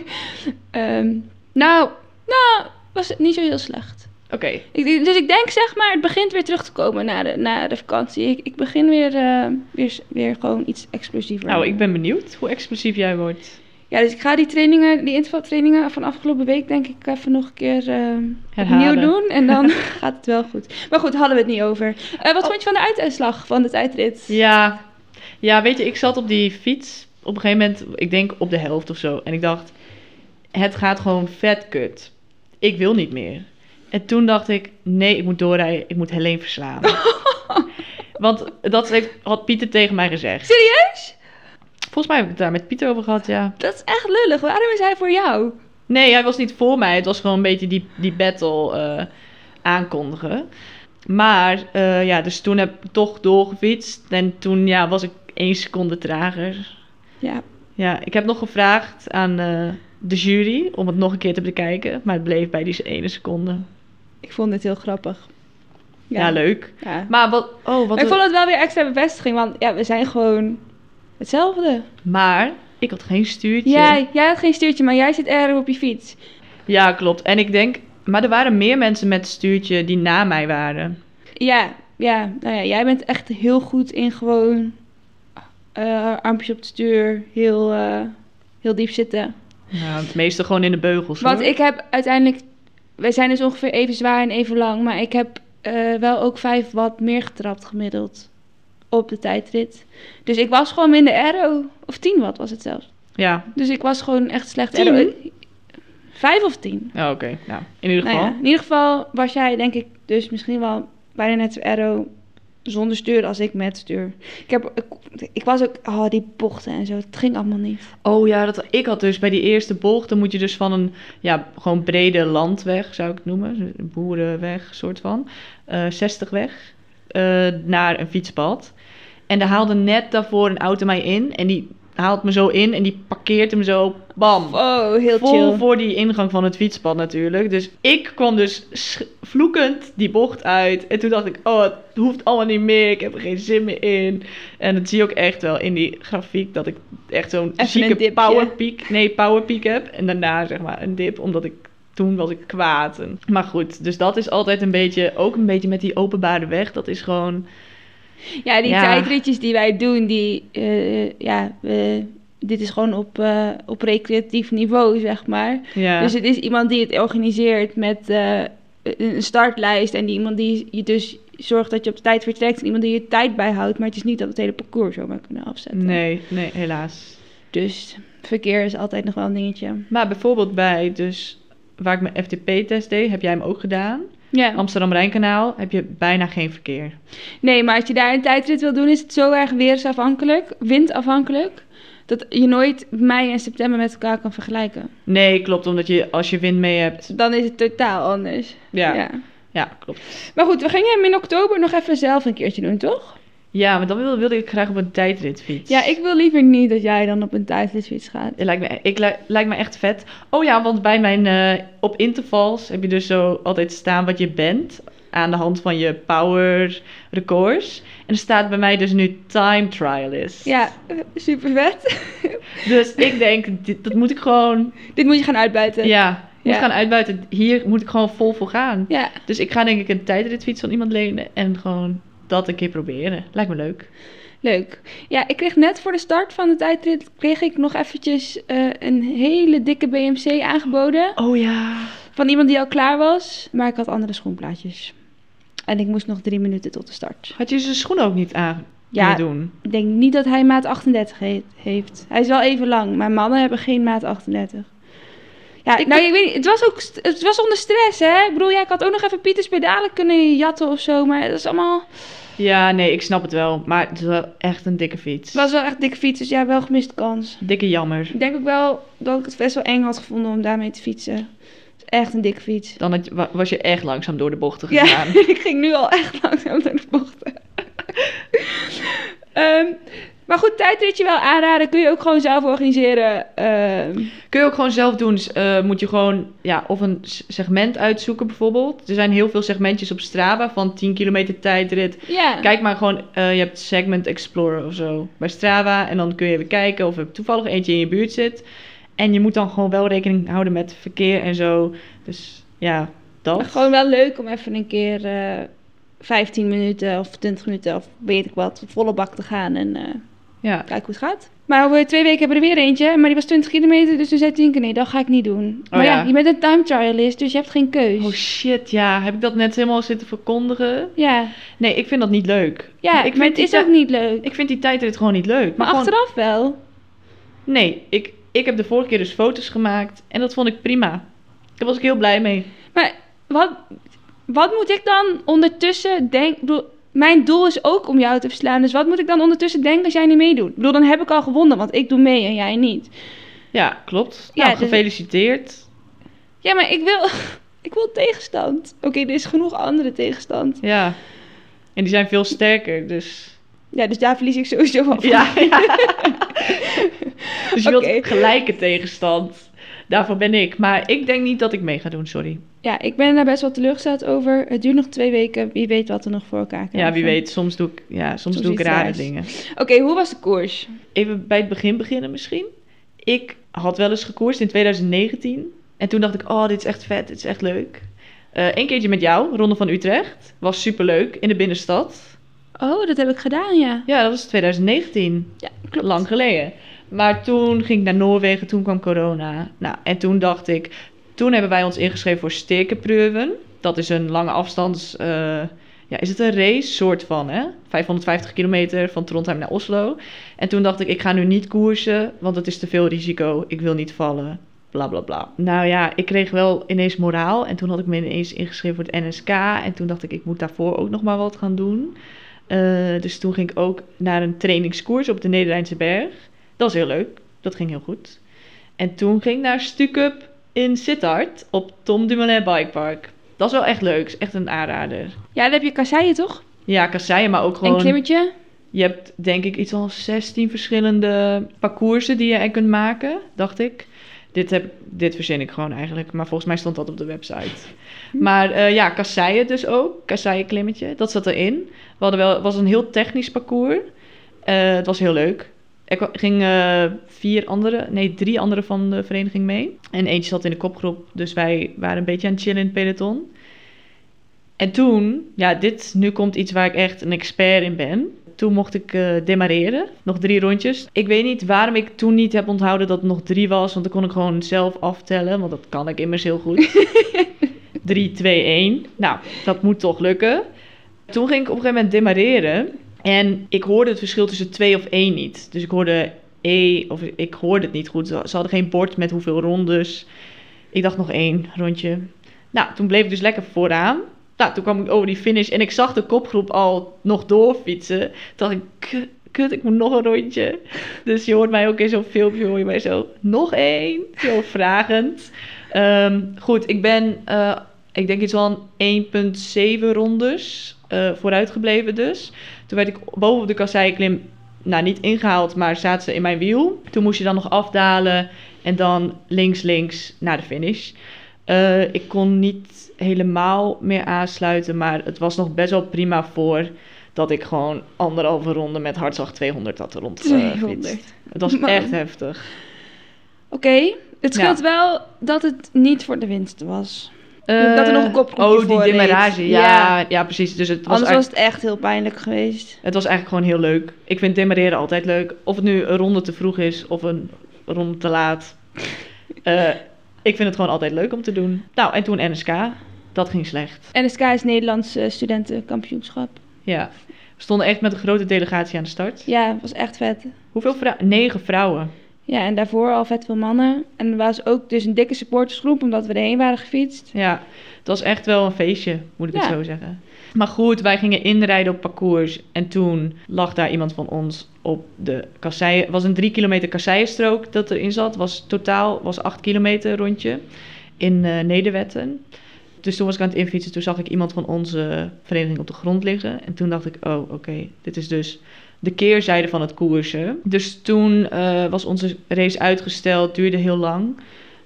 Ehm, nou, nou, was het niet zo heel slecht. Oké. Dus ik denk zeg maar, het begint weer terug te komen na de, na de vakantie. Ik, ik begin weer, eh, weer, weer gewoon iets explosiever. Nou, ik ben benieuwd hoe explosief jij wordt. Ja, dus ik ga die trainingen, die intervaltrainingen van afgelopen week denk ik even nog een keer Herhalen. opnieuw doen. En dan (laughs) gaat het wel goed. Maar goed, hadden we het niet over. Eh, wat Oh. vond je van de uituitslag van de tijdrit? Ja. Ja, weet je, ik zat op die fiets op een gegeven moment, ik denk op de helft of zo. En ik dacht, het gaat gewoon vet kut. Ik wil niet meer. En toen dacht ik, nee, ik moet doorrijden. Ik moet Helene verslaan. (laughs) Want dat heeft, had Pieter tegen mij gezegd. Serieus? Volgens mij heb ik het daar met Pieter over gehad, ja. Dat is echt lullig. Waarom is hij voor jou? Nee, hij was niet voor mij. Het was gewoon een beetje die, die battle eh, aankondigen. Maar eh, ja, dus toen heb ik toch doorgefietst. En toen ja, was ik één seconde trager. Ja, Ja, ik heb nog gevraagd aan eh, de jury om het nog een keer te bekijken. Maar het bleef bij die ene seconde. Ik vond het heel grappig. Ja, leuk. Ja. Maar wat... Oh, wat ik vond het wel weer extra bevestiging, want ja, we zijn gewoon hetzelfde. maar ik had geen stuurtje. Jij, jij had geen stuurtje, maar jij zit erg op je fiets. Ja, klopt. En ik denk... Maar er waren meer mensen met stuurtje die na mij waren. Ja, ja, nou ja, jij bent echt heel goed in gewoon eh, armpjes op het stuur, heel, eh, heel diep zitten. Nou, het meeste gewoon in de beugels. Want hoor. ik heb uiteindelijk, wij zijn dus ongeveer even zwaar en even lang, maar ik heb eh, wel ook 5 watt meer getrapt gemiddeld. op de tijdrit. Dus ik was gewoon minder aero. Of 10 watt was het zelfs. Ja, Dus ik was gewoon echt slecht 10? aero. Vijf of tien. oh, oké. Nou, in ieder Nou geval. ja, in ieder geval was jij denk ik dus misschien wel bijna net zo aero zonder stuur als ik met stuur. Ik, heb, ik, ik was ook, oh die bochten en zo, het ging allemaal niet. Oh ja, dat, ik had dus bij die eerste bocht, dan moet je dus van een ja, gewoon brede landweg, zou ik het noemen, een boerenweg, soort van, eh 60 weg, eh, naar een fietspad. En daar haalde net daarvoor een auto mij in en die haalt me zo in en die parkeert hem zo, bam. Oh, heel Vol chill. voor die ingang van het fietspad natuurlijk. Dus ik kwam dus vloekend die bocht uit. En toen dacht ik, oh, het hoeft allemaal niet meer. Ik heb er geen zin meer in. En dat zie je ook echt wel in die grafiek. Dat ik echt zo'n zieke powerpeak, nee, powerpeak heb. En daarna zeg maar een dip, omdat ik... Toen was ik kwaad. En- Maar goed, dus dat is altijd een beetje... Ook een beetje met die openbare weg. Dat is gewoon... Ja, die Ja. tijdritjes die wij doen, die, eh, ja, we- dit is gewoon op, eh, op recreatief niveau, zeg maar. Ja, Dus het is iemand die het organiseert met eh, een startlijst en die iemand die je dus zorgt dat je op de tijd vertrekt en iemand die je tijd bijhoudt, maar het is niet dat we het hele parcours zomaar kunnen afzetten. nee, nee, helaas. Dus verkeer is altijd nog wel een dingetje. Maar bijvoorbeeld bij dus... Waar ik mijn FTP-test deed, heb jij hem ook gedaan? Ja. Amsterdam-Rijnkanaal heb je bijna geen verkeer. Nee, maar als je daar een tijdrit wil doen, is het zo erg weersafhankelijk, windafhankelijk, dat je nooit mei en september met elkaar kan vergelijken. Nee, klopt, omdat je als je wind mee hebt. Dan is het totaal anders. Ja, ja. ja. klopt. Maar goed, we gingen hem in oktober nog even zelf een keertje doen, toch? Ja, maar dan wilde, wilde ik graag op een tijdritfiets. Ja, ik wil liever niet dat jij dan op een tijdritfiets gaat. Het lijkt me, ik, li- lijkt me echt vet. Oh ja, want bij mijn eh, op intervals heb je dus zo altijd staan wat je bent. Aan de hand van je power records. En er staat bij mij dus nu time trialist. Ja, super vet. (laughs) Dus ik denk, dit, dat moet ik gewoon... Dit moet je gaan uitbuiten. Ja, moet Ja. gaan uitbuiten. Hier moet ik gewoon vol voor gaan. Ja, Dus ik ga denk ik een tijdritfiets van iemand lenen en gewoon dat een keer proberen. Lijkt me leuk. leuk. Ja, ik kreeg net voor de start van de tijdrit kreeg ik nog eventjes eh, een hele dikke BMC aangeboden. Oh ja. Van iemand die al klaar was. Maar ik had andere schoenplaatjes. En ik moest nog drie minuten tot de start. Had je zijn schoenen ook niet aan Ja. doen? Ik denk niet dat hij maat 38 he- heeft. Hij is wel even lang, maar mannen hebben geen maat 38. Ja, Ik nou, ik weet niet. Het was ook het was onder stress, hè? Ik bedoel, ja, ik had ook nog even Pieters pedalen kunnen jatten of zo, maar dat is allemaal... Ja, nee, ik snap het wel. Maar het is wel echt een dikke fiets. Het was wel echt dikke fiets, dus ja, wel gemiste kans. Dikke jammer. Ik denk ook wel dat ik het best wel eng had gevonden om daarmee te fietsen. Het is echt een dikke fiets. Dan had was je echt langzaam door de bochten Ja, gegaan. (laughs) ik ging nu al echt langzaam door de bochten. (laughs) Ehm, maar goed, tijdritje wel aanraden. Kun je ook gewoon zelf organiseren. Ehm, Kun je ook gewoon zelf doen. Eh, moet je gewoon ja, of een segment uitzoeken bijvoorbeeld. Er zijn heel veel segmentjes op Strava van 10 kilometer tijdrit. Kijk maar gewoon, eh, je hebt Segment Explorer of zo bij Strava. En dan kun je even kijken of er toevallig eentje in je buurt zit. En je moet dan gewoon wel rekening houden met verkeer en zo. Dus ja, dat. Maar gewoon wel leuk om even een keer eh 15 minuten of 20 minuten of weet ik wat, volle bak te gaan en eh Ja. kijken hoe het gaat. Maar over twee weken hebben we er weer eentje, maar die was 20 kilometer, dus toen zei Tinker, nee, dat ga ik niet doen. maar ja. ja. je bent een time trialist, dus je hebt geen keus. Oh shit, ja. Heb ik dat net helemaal zitten verkondigen? ja, Nee, ik vind dat niet leuk. ja ik maar vind het is ook niet leuk. Ik vind die tijdrit gewoon niet leuk. maar gewoon- achteraf wel. Nee, ik, ik heb de vorige keer dus foto's gemaakt en dat vond ik prima. Daar was ik heel blij mee. Maar wat, wat moet ik dan ondertussen denken? Mijn doel is ook om jou te verslaan. Dus wat moet ik dan ondertussen denken als jij niet meedoet? Ik bedoel, dan heb ik al gewonnen, want ik doe mee en jij niet. Ja, klopt. Ja, nou, dus- gefeliciteerd. Ja, maar ik wil, (laughs) ik wil tegenstand. Oké, er is genoeg andere tegenstand. Ja. En die zijn veel sterker, dus... Ja, dus daar verlies ik sowieso van. Ja, ja. (laughs) dus je wilt gelijke tegenstand. Daarvoor ben ik. Maar ik denk niet dat ik mee ga doen, sorry. Ja, ik ben daar best wel teleurgesteld over. Het duurt nog twee weken. Wie weet wat we nog voor elkaar krijgen. Ja, wie weet. Soms doe ik, ja, soms Soms doe ik rare raars. dingen. Oké, hoe was de koers? Even bij het begin beginnen misschien. Ik had wel eens gekoerst in 2019. En toen dacht ik, oh, dit is echt vet. Dit is echt leuk. Eén keertje met jou, Ronde van Utrecht. Was superleuk, in de binnenstad. Oh, dat heb ik gedaan, ja. Ja, dat was 2019. Ja, klopt. Lang geleden. Maar toen ging ik naar Noorwegen, toen kwam corona. Nou, en toen dacht ik... Toen hebben wij ons ingeschreven voor Stekenproeven. Dat is een lange afstands... eh, ja, is het een race? Soort van, hè? 550 kilometer van Trondheim naar Oslo. En toen dacht ik, ik ga nu niet koersen, want het is te veel risico. Ik wil niet vallen. Bla bla bla. Nou ja, ik kreeg wel ineens moraal. En toen had ik me ineens ingeschreven voor het NSK. En toen dacht ik, ik moet daarvoor ook nog maar wat gaan doen. Eh, dus toen ging ik ook naar een trainingskoers op de Nederlandse Berg. Dat was heel leuk. Dat ging heel goed. En toen ging ik naar Stukup in Sittard op Tom Dumoulin Bikepark. Dat is wel echt leuk. Is echt een aanrader. Ja, dan heb je kasseien toch? Ja, kasseien, maar ook gewoon... En klimmetje? Je hebt denk ik iets van 16 verschillende parcoursen die je er kunt maken, dacht ik. Dit, heb, dit verzin ik gewoon eigenlijk, maar volgens mij stond dat op de website. Maar eh, ja, kasseien dus ook, kasseien klimmetje, dat zat erin. We hadden wel, het was een heel technisch parcours. Eh, het was heel leuk. Ik wa- ging eh, vier andere, nee drie andere van de vereniging mee. En eentje zat in de kopgroep, dus wij waren een beetje aan het chillen in het peloton. En toen, ja, dit, nu komt iets waar ik echt een expert in ben. Toen mocht ik eh demareren, nog drie rondjes. Ik weet niet waarom ik toen niet heb onthouden dat het nog drie was, want dan kon ik gewoon zelf aftellen, want dat kan ik immers heel goed. 3, 2, 1. Nou, dat moet toch lukken. Toen ging ik op een gegeven moment demareren en ik hoorde het verschil tussen 2 of 1 niet. Dus ik hoorde E, of ik hoorde het niet goed. Ze hadden geen bord met hoeveel rondes. Ik dacht nog één rondje. Nou, toen bleef ik dus lekker vooraan. Nou, toen kwam ik over die finish en ik zag de kopgroep al nog doorfietsen. Toen dacht ik, "Kut, ik moet nog een rondje. Dus je hoort mij ook in zo'n filmpje, hoor je mij zo, nog één, zo vragend. Ehm, goed, ik ben, eh, ik denk iets van 1,7 rondes eh vooruit gebleven dus. Toen werd ik boven op de kasseiklim, nou niet ingehaald, maar zaten ze in mijn wiel. Toen moest je dan nog afdalen en dan links, links naar de finish. Eh, ik kon niet helemaal meer aansluiten, maar het was nog best wel prima voor dat ik gewoon anderhalve ronde met hartslag 200 had rond. 200. fietst. Het was Man. echt heftig. Oké, het Ja. scheelt wel dat het niet voor de winst was. Eh, dat er nog een kopgroepje Oh, die demarrage. Ja, Ja. ja. precies. Dus het was, Anders was het echt heel pijnlijk geweest. het was eigenlijk gewoon heel leuk. Ik vind demareren altijd leuk. Of het nu een ronde te vroeg is of een ronde te laat. (laughs) Eh, ik vind het gewoon altijd leuk om te doen. Nou, en toen NSK. Dat ging slecht. NSK is Nederlands eh, studentenkampioenschap. Ja. We stonden echt met een grote delegatie aan de start. Ja, het was echt vet. Hoeveel vrouwen? Negen vrouwen. Ja, en daarvoor al vet veel mannen. En er was ook dus een dikke supportersgroep, omdat we erheen waren gefietst. Ja, het was echt wel een feestje, moet ik het zo zeggen. Maar goed, wij gingen inrijden op parcours. En toen lag daar iemand van ons op de kasseien. Het was een drie kilometer kasseienstrook dat erin zat. Was totaal was acht kilometer rondje in eh, Nederwetten. Dus toen was ik aan het infietsen. Toen zag ik iemand van onze vereniging op de grond liggen. En toen dacht ik, oh oké, dit is dus de keerzijde van het koersen. Dus toen eh, was onze race uitgesteld. Duurde heel lang.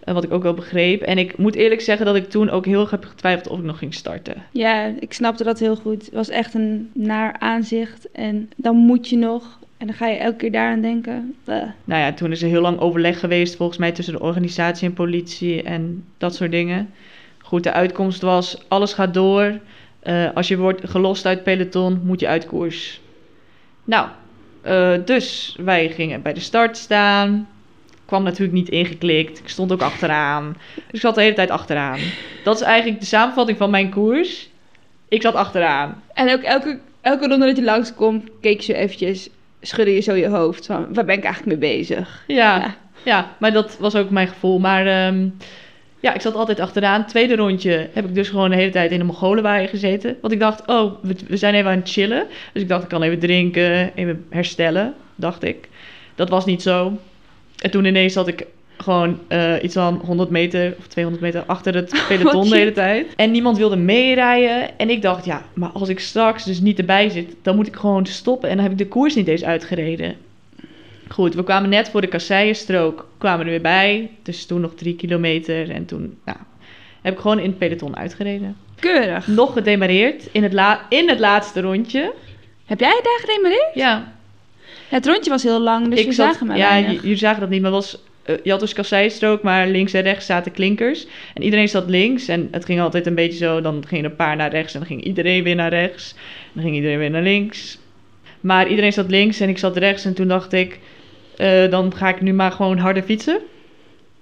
Eh, wat ik ook wel begreep. En ik moet eerlijk zeggen dat ik toen ook heel erg heb getwijfeld of ik nog ging starten. Ja, ik snapte dat heel goed. Het was echt een naar aanzicht. En dan moet je nog. En dan ga je elke keer daaraan denken. Eh, Nou ja, toen is er heel lang overleg geweest, volgens mij tussen de organisatie en politie en dat soort dingen. Goed, de uitkomst was: alles gaat door. Eh, als je wordt gelost uit peloton, moet je uit koers. Nou, eh, dus wij gingen bij de start staan. Kwam natuurlijk niet ingeklikt. Ik stond ook achteraan. Dus ik zat de hele tijd achteraan. Dat is eigenlijk de samenvatting van mijn koers. Ik zat achteraan. En ook elke, elke ronde dat je langskomt, keek je zo eventjes, schudde je zo je hoofd van, waar ben ik eigenlijk mee bezig? Ja, Ja. ja. maar dat was ook mijn gevoel. Maar ehm, ja, ik zat altijd achteraan. Tweede rondje heb ik dus gewoon de hele tijd in de Mongolenwaaier gezeten. Want ik dacht, oh, we, we zijn even aan het chillen. Dus ik dacht, ik kan even drinken, even herstellen, dacht ik. Dat was niet zo. En toen ineens zat ik gewoon eh, iets van 100 meter of 200 meter achter het (laughs) peloton Wat de hele tijd. En niemand wilde meerijden. En ik dacht, ja, maar als ik straks dus niet erbij zit, dan moet ik gewoon stoppen. En dan heb ik de koers niet eens uitgereden. Goed, we kwamen net voor de kasseienstrook, kwamen er weer bij. Dus toen nog drie kilometer. En toen nou, heb ik gewoon in het peloton uitgereden. Keurig. Nog gedemareerd in het, la in het laatste rondje. Heb jij daar gedemareerd? Ja, Het rondje was heel lang, dus we zat- zagen maar Ja, jullie zagen dat niet, maar was, eh, je had dus kasseistrook, maar links en rechts zaten klinkers. En iedereen zat links en het ging altijd een beetje zo. Dan gingen er een paar naar rechts en dan ging iedereen weer naar rechts. Dan ging iedereen weer naar links. Maar iedereen zat links en ik zat rechts en toen dacht ik, eh, dan ga ik nu maar gewoon harder fietsen.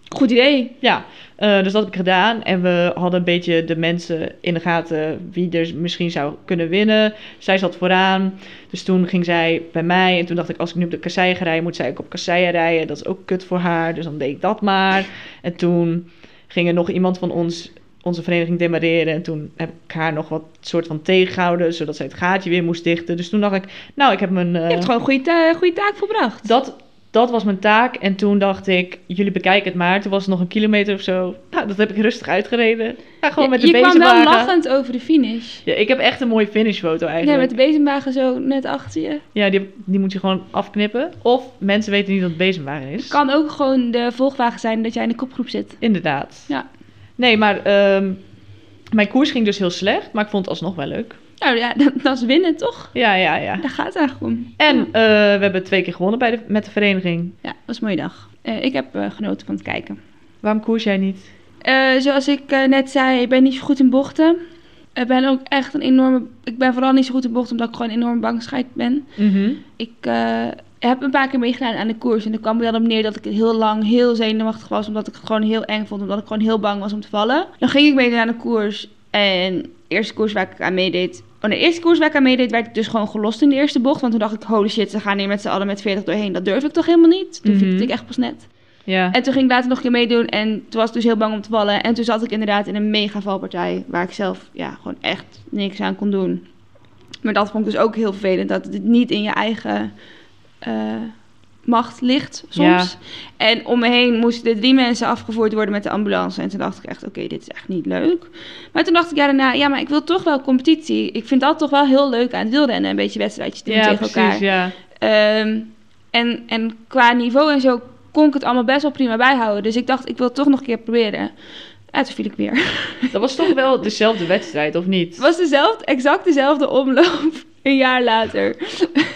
Goed idee. Ja, eh, dus dat heb ik gedaan. En we hadden een beetje de mensen in de gaten wie er misschien zou kunnen winnen. Zij zat vooraan. Dus toen ging zij bij mij. En toen dacht ik, als ik nu op de kasseien ga rijden, moet zij ook op kasseien rijden. Dat is ook kut voor haar. Dus dan deed ik dat maar. En toen ging er nog iemand van ons, onze vereniging demareren. En toen heb ik haar nog wat soort van tegengehouden, zodat zij het gaatje weer moest dichten. Dus toen dacht ik, nou, ik heb mijn... eh, Je hebt gewoon een goede, ta- goede taak volbracht. dat, dat was mijn taak. En toen dacht ik, jullie bekijken het maar. Toen was het nog een kilometer of zo. Nou, dat heb ik rustig uitgereden. Ja, gewoon met de je kwam wel bezemwagen. lachend over de finish. Ja, ik heb echt een mooie finishfoto Nee, eigenlijk. met de bezemwagen zo net achter je. Ja, die, die moet je gewoon afknippen. Of mensen weten niet dat het bezemwagen is. Kan ook gewoon de volgwagen zijn dat jij in de kopgroep zit. Inderdaad. Ja. Nee, maar ehm, mijn koers ging dus heel slecht. Maar ik vond het alsnog wel leuk. Nou ja, (laughs) dat, dat is winnen toch? Ja, ja, ja. Daar gaat het eigenlijk om. En Ja, eh, we hebben twee keer gewonnen bij de, met de vereniging. ja dat was een mooie dag. Eh, ik heb eh, genoten van het kijken. Waarom koers jij niet? Zoals ik net zei, ik ben niet zo goed in bochten. Ik ben ook echt een enorme... Ik ben vooral niet zo goed in bochten omdat ik gewoon enorm bangscheit ben. Mhm. Ik heb een paar keer meegedaan aan de koers. En er kwam er wel op neer dat ik heel lang heel zenuwachtig was. Omdat ik het gewoon heel eng vond. Omdat ik gewoon heel bang was om te vallen. Dan ging ik meedoen aan de koers. En de eerste koers waar ik aan meedeed... Oh, de eerste koers waar ik aan meedeed werd ik dus gewoon gelost in de eerste bocht. Want toen dacht ik, holy shit, ze gaan hier met z'n allen met 40 doorheen. Dat durf ik toch helemaal niet? Toen fietste ik echt pas net. Ja. En toen ging ik later nog een keer meedoen. En toen was ik dus heel bang om te vallen. En toen zat ik inderdaad in een mega valpartij. Waar ik zelf ja, gewoon echt niks aan kon doen. Maar dat vond ik dus ook heel vervelend. Dat het niet in je eigen eh, macht ligt soms. En om me heen moesten drie mensen afgevoerd worden met de ambulance. En toen dacht ik echt, oké, dit is echt niet leuk. Maar toen dacht ik ja, daarna, ja, maar ik wil toch wel competitie. Ik vind dat toch wel heel leuk aan het wielrennen. Een beetje wedstrijdjes doen ja, tegen precies, elkaar. ja. Ehm, en, en qua niveau en zo kon ik het allemaal best wel prima bijhouden. Dus ik dacht, ik wil het toch nog een keer proberen. En toen viel ik weer. Dat was toch wel (laughs) dezelfde wedstrijd, of niet? Het was dezelfde, exact dezelfde omloop. Een jaar later.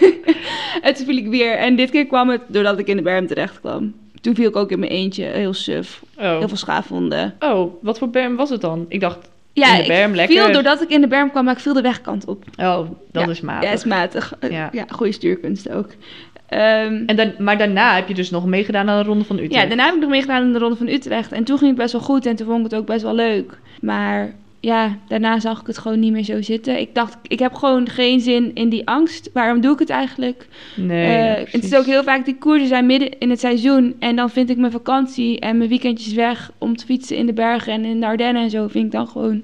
(laughs) en toen viel ik weer. En dit keer kwam het doordat ik in de berm terecht kwam. Toen viel ik ook in mijn eentje, heel suf. Oh. Heel veel schaafwonden. oh, wat voor berm was het dan? Ik dacht, Ja, In de berm, ik lekker. viel doordat ik in de berm kwam, maar ik viel de wegkant op. oh, dat Ja. is matig. Ja, is matig. Ja. Goede stuurkunst ook. Ehm, En dan, maar daarna heb je dus nog meegedaan aan de Ronde van Utrecht. Ja, daarna heb ik nog meegedaan in de Ronde van Utrecht. En toen ging het best wel goed en toen vond ik het ook best wel leuk. Maar ja, daarna zag ik het gewoon niet meer zo zitten. Ik dacht, ik heb gewoon geen zin in die angst. Waarom doe ik het eigenlijk? Nee, Eh, ja, het is ook heel vaak, die koersen zijn midden in het seizoen. En dan vind ik mijn vakantie en mijn weekendjes weg om te fietsen in de bergen en in de Ardennen en zo. Vind ik dan gewoon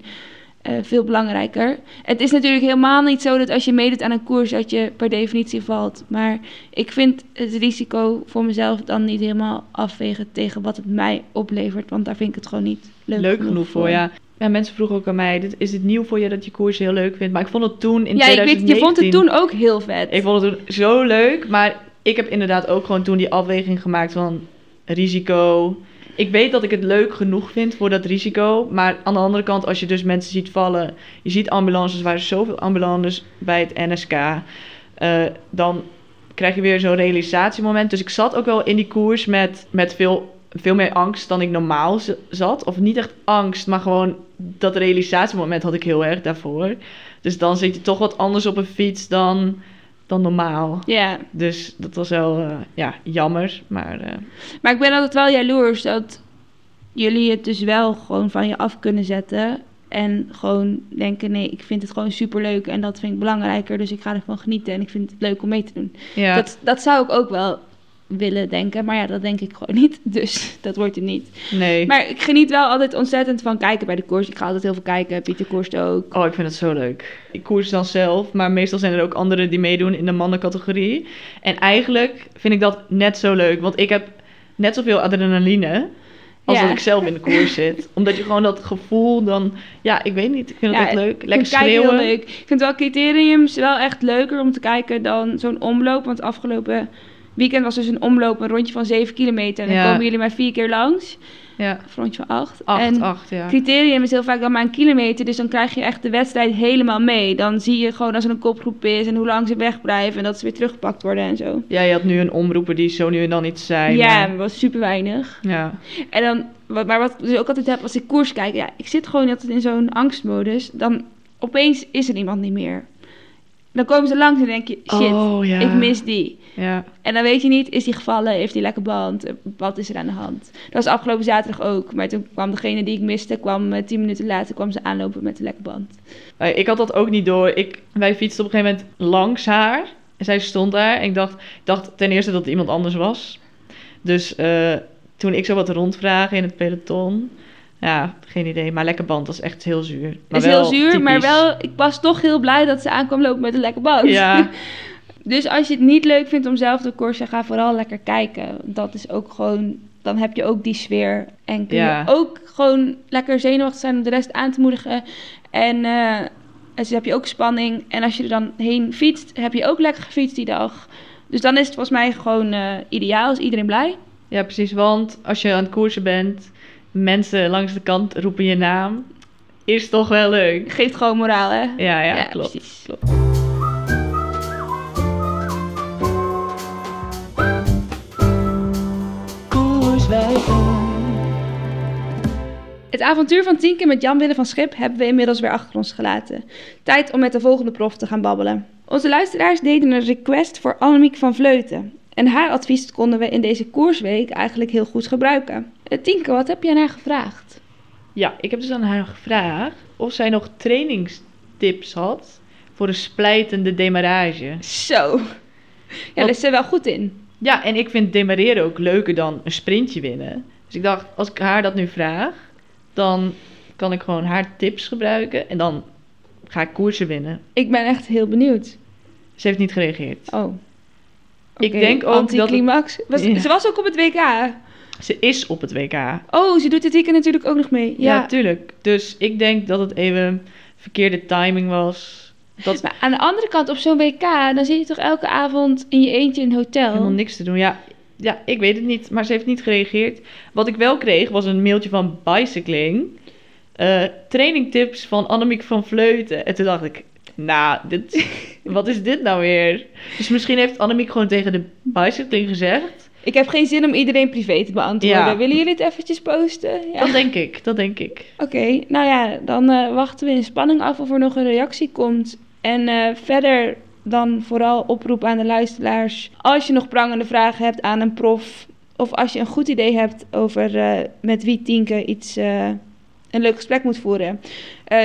eh, veel belangrijker. Het is natuurlijk helemaal niet zo dat als je meedoet aan een koers dat je per definitie valt. Maar ik vind het risico voor mezelf dan niet helemaal afwegen tegen wat het mij oplevert. Want daar vind ik het gewoon niet leuk, Leuk, genoeg voor, ja. Ja, mensen vroegen ook aan mij, dit, is dit nieuw voor je dat je koers heel leuk vindt? Maar ik vond het toen in ja, ik 2019... weet, je vond het toen ook heel vet. Ik vond het toen zo leuk, maar ik heb inderdaad ook gewoon toen die afweging gemaakt van risico. Ik weet dat ik het leuk genoeg vind voor dat risico, maar aan de andere kant, als je dus mensen ziet vallen, je ziet ambulances, er waren zoveel ambulances bij het NSK, eh, dan krijg je weer zo'n realisatiemoment. Dus ik zat ook wel in die koers met, met veel, veel meer angst dan ik normaal zat. Of niet echt angst, maar gewoon dat realisatiemoment had ik heel erg daarvoor. Dus dan zit je toch wat anders op een fiets dan, dan normaal. Ja, Dus dat was wel eh, ja, jammer. Maar eh, Maar ik ben altijd wel jaloers dat jullie het dus wel gewoon van je af kunnen zetten. En gewoon denken, nee, ik vind het gewoon superleuk en dat vind ik belangrijker. Dus ik ga ervan genieten en ik vind het leuk om mee te doen. ja, Dat, dat zou ik ook wel willen denken, maar ja, dat denk ik gewoon niet. (laughs) Dus dat wordt het niet. nee. Maar ik geniet wel altijd ontzettend van kijken bij de koers. Ik ga altijd heel veel kijken. Pieter koerst ook. Oh, ik vind het zo leuk. Ik koers dan zelf, maar meestal zijn er ook anderen die meedoen in de mannencategorie. En eigenlijk vind ik dat net zo leuk, want ik heb net zoveel adrenaline als Ja. dat ik zelf in de koers zit. (laughs) Omdat je gewoon dat gevoel dan, ja, ik weet niet, ik vind het Ja, echt leuk. Lekker schreeuwen. leuk. Ik vind wel criteriums wel echt leuker om te kijken dan zo'n omloop. Want afgelopen weekend was dus een omloop, een rondje van 7 kilometer. En dan komen jullie maar vier keer langs. Ja, Of rondje van 8. 8, en 8, ja. criterium is heel vaak dan maar een kilometer. Dus dan krijg je echt de wedstrijd helemaal mee. Dan zie je gewoon als er een kopgroep is en hoe lang ze wegblijven. En dat ze weer teruggepakt worden en zo. Ja, je had nu een omroeper die zo nu en dan iets zei. ja, maar- maar was super weinig. ja. En dan, wat, maar wat ik dus ook altijd heb als ik koers kijk, ja, ik zit gewoon altijd in zo'n angstmodus. Dan opeens is er iemand niet meer. Dan komen ze langs en denk je, shit, Oh, ja. ik mis die. Ja. En dan weet je niet, is die gevallen? Heeft die lekker band? Wat is er aan de hand? Dat was afgelopen zaterdag ook. Maar toen kwam degene die ik miste, kwam eh, tien minuten later kwam ze aanlopen met een lekke band. Eh, Ik had dat ook niet door. Ik, wij fietsten op een gegeven moment langs haar. En zij stond daar. En ik dacht, dacht ten eerste dat het iemand anders was. Dus eh, toen ik zo wat rondvragen in het peloton. Ja, geen idee. Maar lekker band, dat is echt heel zuur. Maar is heel zuur, maar wel, ik was toch heel blij dat ze aankwam lopen met een lekke band. Ja, (laughs) Dus als je het niet leuk vindt om zelf te coursen, ga vooral lekker kijken. Dat is ook gewoon, dan heb je ook die sfeer. En kun Ja. je ook gewoon lekker zenuwachtig zijn om de rest aan te moedigen. En eh dus heb je ook spanning. En als je er dan heen fietst, heb je ook lekker gefietst die dag. Dus dan is het volgens mij gewoon eh, ideaal, is iedereen blij. ja, precies. Want als je aan het koersen bent, mensen langs de kant roepen je naam. Is toch wel leuk. Geeft gewoon moraal, hè? Ja, ja, Ja, klopt. precies. klopt. Het avontuur van Tienke met Jan Willem van Schip hebben we inmiddels weer achter ons gelaten. Tijd om met de volgende prof te gaan babbelen. Onze luisteraars deden een request voor Annemiek van Vleuten. En haar advies konden we in deze koersweek eigenlijk heel goed gebruiken. Eh, Tienke, wat heb je aan haar gevraagd? Ja, ik heb dus aan haar gevraagd of zij nog trainingstips had voor een splijtende demarrage. Zo. Ja, daar is ze wel goed in. Ja, en ik vind demareren ook leuker dan een sprintje winnen. Dus ik dacht, als ik haar dat nu vraag, dan kan ik gewoon haar tips gebruiken en dan ga ik koersen winnen. Ik ben echt heel benieuwd. Ze heeft niet gereageerd. Oh. Ik denk ook dat het- Anticlimax. Was, Ja. Ze was ook op het WK. Ze is op het WK. Oh, ze doet dit weekend natuurlijk ook nog mee. Ja, Ja. tuurlijk. Dus ik denk dat het even verkeerde timing was. Dat Maar aan de andere kant, op zo'n WK, dan zit je toch elke avond in je eentje in een hotel. helemaal niks te doen. Ja, ja, ik weet het niet, maar ze heeft niet gereageerd. Wat ik wel kreeg was een mailtje van Bicycling. Eh trainingtips van Annemiek van Vleuten. En toen dacht ik, nou, dit, (laughs) wat is dit nou weer? Dus misschien heeft Annemiek gewoon tegen de Bicycling gezegd. Ik heb geen zin om iedereen privé te beantwoorden. Ja. Willen jullie het eventjes posten? Ja. Dat denk ik, dat denk ik. Oké, nou ja, dan eh, wachten we in spanning af of er nog een reactie komt. En eh, verder dan vooral oproep aan de luisteraars. Als je nog prangende vragen hebt aan een prof... of als je een goed idee hebt over eh, met wie Tienke iets... een leuk gesprek moet voeren.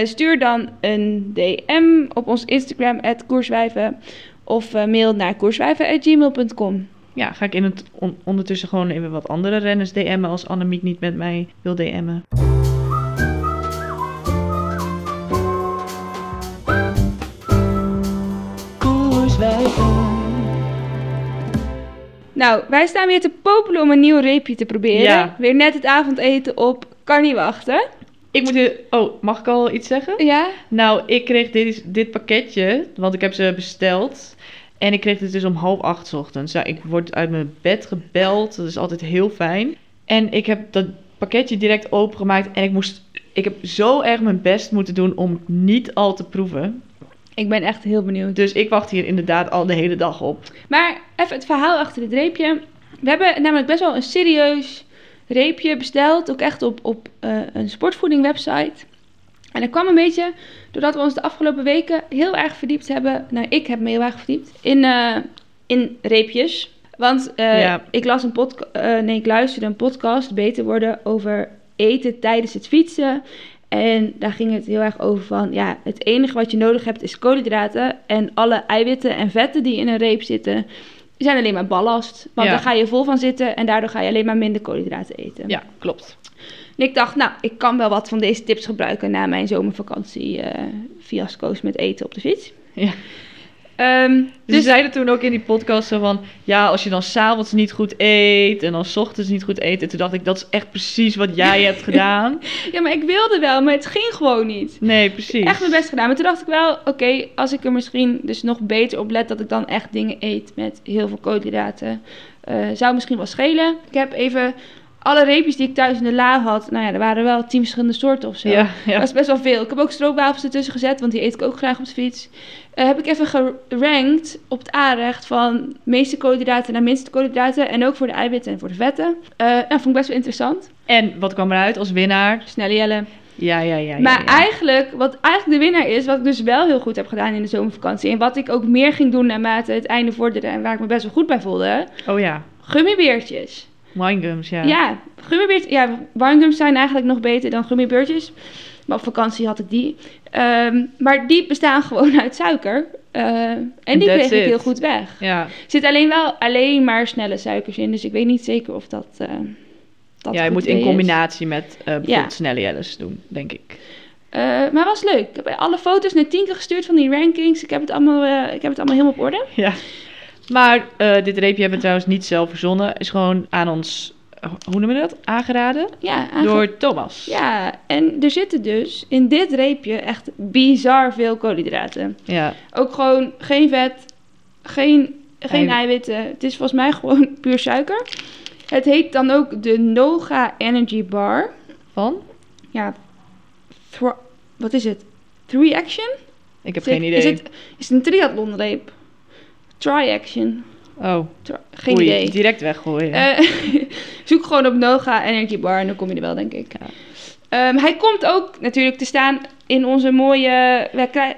stuur dan een DM op ons Instagram, koerswijven. Of mail naar koerswijven.gmail.com. Ja, ga ik in het on- ondertussen gewoon even wat andere renners DM'en als Annemiek niet met mij wil DM'en. Nou, wij staan weer te popelen om een nieuw reepje te proberen. Ja. Weer net het avondeten op. Kan niet wachten. Ik moet... hier- Oh, mag ik al iets zeggen? Ja? Nou, ik kreeg dit, dit pakketje, want ik heb ze besteld. En ik kreeg dit dus om half acht 's ochtends. Ja, ik word uit mijn bed gebeld. Dat is altijd heel fijn. En ik heb dat pakketje direct opengemaakt. En ik moest... Ik heb zo erg mijn best moeten doen om niet al te proeven. Ik ben echt heel benieuwd. Dus ik wacht hier inderdaad al de hele dag op. Maar even het verhaal achter dit reepje. We hebben namelijk best wel een serieus reepje besteld. Ook echt op, op eh, een sportvoeding website. En dat kwam een beetje doordat we ons de afgelopen weken heel erg verdiept hebben. Nou, ik heb me heel erg verdiept in, eh, in reepjes. Want eh, Ja. ik las een podcast, nee, ik luisterde een podcast, Beter Worden, over eten tijdens het fietsen. En daar ging het heel erg over van, ja, het enige wat je nodig hebt is koolhydraten. En alle eiwitten en vetten die in een reep zitten, zijn alleen maar ballast. Want Ja. daar ga je vol van zitten en daardoor ga je alleen maar minder koolhydraten eten. Ja, klopt. En ik dacht, nou, ik kan wel wat van deze tips gebruiken na mijn zomervakantie eh fiasco's met eten op de fiets. Ja. Ehm, Dus ze zeiden toen ook in die podcast zo van... Ja, als je dan s'avonds niet goed eet en dan 's ochtends niet goed eet. En toen dacht ik, dat is echt precies wat jij hebt (laughs) gedaan. ja, maar ik wilde wel, maar het ging gewoon niet. Nee, precies. Echt mijn best gedaan. Maar toen dacht ik wel, oké, als ik er misschien dus nog beter op let dat ik dan echt dingen eet met heel veel koolhydraten, eh, zou misschien wel schelen. Ik heb even alle reepjes die ik thuis in de la had, nou ja, er waren wel tien verschillende soorten of zo. Ja, ja. Dat is best wel veel. Ik heb ook stroopwafels ertussen gezet, want die eet ik ook graag op de fiets. Eh, heb ik even gerankt op het aanrecht van meeste koolhydraten naar minste koolhydraten. En ook voor de eiwitten en voor de vetten. Nou, vond ik best wel interessant. En wat kwam eruit als winnaar? Snelle Jelle. Ja, ja, ja. ja, maar ja. eigenlijk, wat eigenlijk de winnaar is, wat ik dus wel heel goed heb gedaan in de zomervakantie. En wat ik ook meer ging doen naarmate het einde vorderde en waar ik me best wel goed bij voelde. Oh ja, Gummibeertjes. Winegums, ja. Ja, gummibeertjes. Ja, winegums zijn eigenlijk nog beter dan gummibeertjes. Maar op vakantie had ik die. Ehm, maar die bestaan (laughs) gewoon uit suiker. Eh, en die That's kreeg ik heel goed weg. Ja, Er zit alleen wel alleen maar snelle suikers in. Dus ik weet niet zeker of dat. eh dat ja je moet in is. combinatie met eh bijvoorbeeld Ja. snelle jelles doen, denk ik. Maar het was leuk. Ik heb alle foto's naar Tinke gestuurd van die rankings. Ik heb het allemaal, ik heb het allemaal helemaal op orde. Ja. Maar eh, dit reepje hebben we trouwens niet zelf verzonnen. Is gewoon aan ons, eh, hoe noemen we dat? Aangeraden? Ja, aange- Door Thomas. ja, en er zitten dus in dit reepje echt bizar veel koolhydraten. Ja. Ook gewoon geen vet, geen, geen Ei- eiwitten. Het is volgens mij (laughs) gewoon puur suiker. Het heet dan ook de Noga Energy Bar. Van? Ja, wat is het? Three Action? Ik heb Is het- geen idee. Is het, is het een triathlonreep? Try Action? Oh, Tri- geen oei, idee. direct weggooien. Eh, (laughs) zoek gewoon op Noga Energy Bar en dan kom je er wel, denk ik. Ja. Ehm, hij komt ook natuurlijk te staan in onze mooie...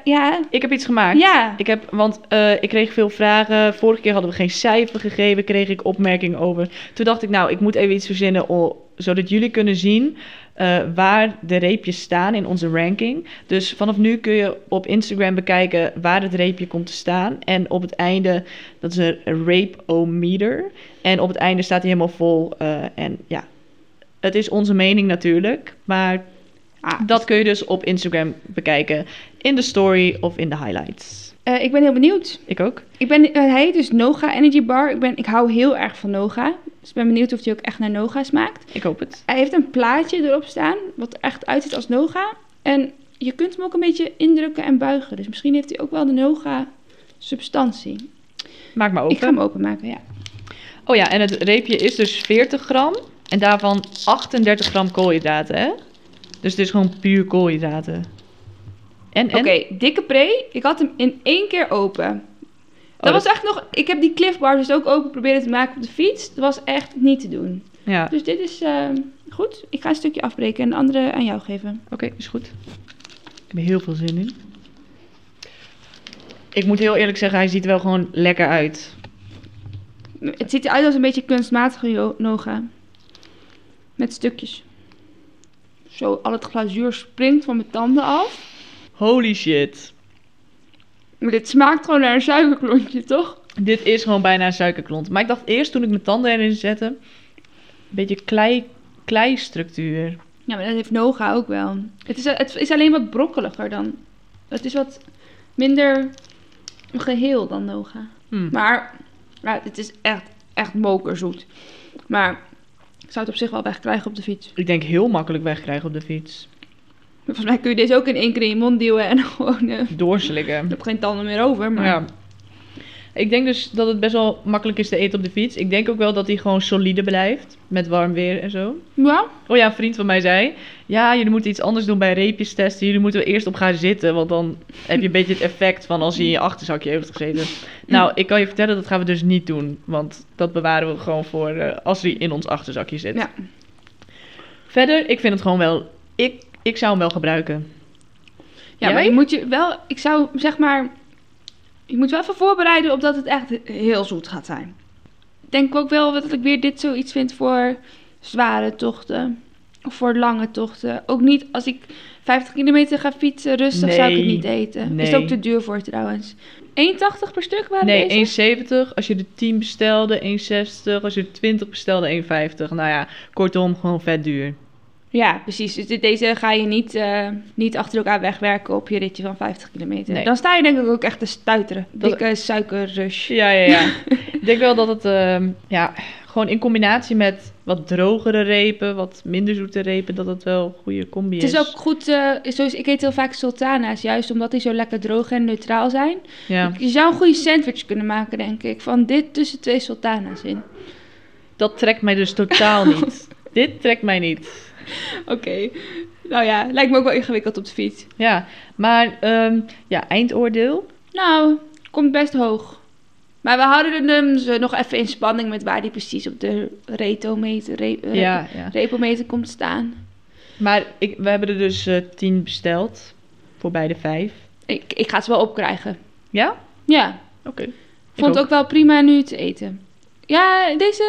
Ja, ik heb iets gemaakt. ja. Ik heb, want eh, ik kreeg veel vragen. Vorige keer hadden we geen cijfer gegeven, kreeg ik opmerkingen over. Toen dacht ik, nou, ik moet even iets verzinnen, zodat jullie kunnen zien eh, waar de reepjes staan in onze ranking. Dus vanaf nu kun je op Instagram bekijken waar het reepje komt te staan. En op het einde, dat is een rape-o-meter. En op het einde staat hij helemaal vol. eh, en ja, het is onze mening natuurlijk, maar Ah, dat kun je dus op Instagram bekijken. In de story of in de highlights. eh, ik ben heel benieuwd. Ik ook. Ik ben, hij heet dus Noga Energy Bar. Ik, ben, ik hou heel erg van Noga. Dus ik ben benieuwd of hij ook echt naar Noga smaakt. Ik hoop het. Hij heeft een plaatje erop staan, wat er echt uitziet als Noga. En je kunt hem ook een beetje indrukken en buigen. Dus misschien heeft hij ook wel de Noga substantie. Maak maar open. Ik ga hem openmaken, ja. Oh ja, en het reepje is dus 40 gram. En daarvan 38 gram koolhydraten, hè? Dus het is gewoon puur koolhydraten. En, en? Oké, dikke pre. Ik had hem in één keer open. Dat dat- was echt nog... Ik heb die Cliff Bar dus ook open proberen te maken op de fiets. Dat was echt niet te doen. Ja, Dus dit is eh, goed. Ik ga een stukje afbreken en de andere aan jou geven. oké, is goed. Ik heb er heel veel zin in. Ik moet heel eerlijk zeggen, hij ziet er wel gewoon lekker uit. Het ziet eruit als een beetje kunstmatige Noga. Met stukjes. Zo, al het glazuur springt van mijn tanden af. Holy shit. Maar dit smaakt gewoon naar een suikerklontje, toch? Dit is gewoon bijna een suikerklont. Maar ik dacht eerst toen ik mijn tanden erin zette, een beetje klei, kleistructuur. Ja, maar dat heeft Noga ook wel. Het is, het is alleen wat brokkeliger dan. Het is wat minder geheel dan Noga. Hm. Maar ja, het is echt, echt mokerzoet. Maar ik zou het op zich wel wegkrijgen op de fiets. Ik denk heel makkelijk wegkrijgen op de fiets. Volgens mij kun je deze ook in één keer in je mond duwen en (laughs) gewoon... eh, Doorslikken. ik heb geen tanden meer over, maar... Ja. Ik denk dus dat het best wel makkelijk is te eten op de fiets. Ik denk ook wel dat hij gewoon solide blijft. Met warm weer en zo. Ja? Oh ja, een vriend van mij zei... Ja, jullie moeten iets anders doen bij reepjes testen. Jullie moeten er eerst op gaan zitten. Want dan heb je een beetje het effect van als hij in je achterzakje heeft gezeten. Nou, ik kan je vertellen, dat gaan we dus niet doen. Want dat bewaren we gewoon voor eh, als hij in ons achterzakje zit. Ja. Verder, ik vind het gewoon wel... Ik, ik zou hem wel gebruiken. Ja, maar je moet je wel... Ik zou zeg maar... Je moet wel even voorbereiden op dat het echt heel zoet gaat zijn. Ik denk ook wel dat ik weer dit zoiets vind voor zware tochten. Of voor lange tochten. Ook niet als ik 50 kilometer ga fietsen rustig zou ik het niet eten. Nee. Is het ook te duur voor trouwens. 1,80 per stuk waren Nee, deze? 1,70. Als je de 10 bestelde, 1,60. Als je de 20 bestelde, 1,50. Nou ja, kortom, gewoon vet duur. Ja, precies. Dus deze ga je niet, eh, niet achter elkaar wegwerken op je ritje van 50 kilometer. Nee. Dan sta je denk ik ook echt te stuiteren. Dat- Dikke suikerrush. Ja, ja, ja. (laughs) ik denk wel dat het, ehm, ja, gewoon in combinatie met wat drogere repen, wat minder zoete repen, dat het wel een goede combi Het is. is ook goed, eh, zoals ik eet heel vaak sultana's, juist omdat die zo lekker droog en neutraal zijn. Ja, Je zou een goede sandwich kunnen maken, denk ik, van dit tussen twee sultana's in. dat trekt mij dus totaal (laughs) niet. Dit trekt mij niet. (laughs) Oké, nou ja, lijkt me ook wel ingewikkeld op de fiets. Ja, maar ehm, ja, eindoordeel. Nou, komt best hoog. Maar we houden hem dus, eh, nog even in spanning met waar die precies op de retometer, re, re- Ja, ja. repometer komt staan. Maar ik, we hebben er dus eh, tien besteld. Voor beide vijf. Ik, ik ga het wel opkrijgen. Ja? Ja, Oké. ik vond het ook wel prima nu te eten. Ja, deze,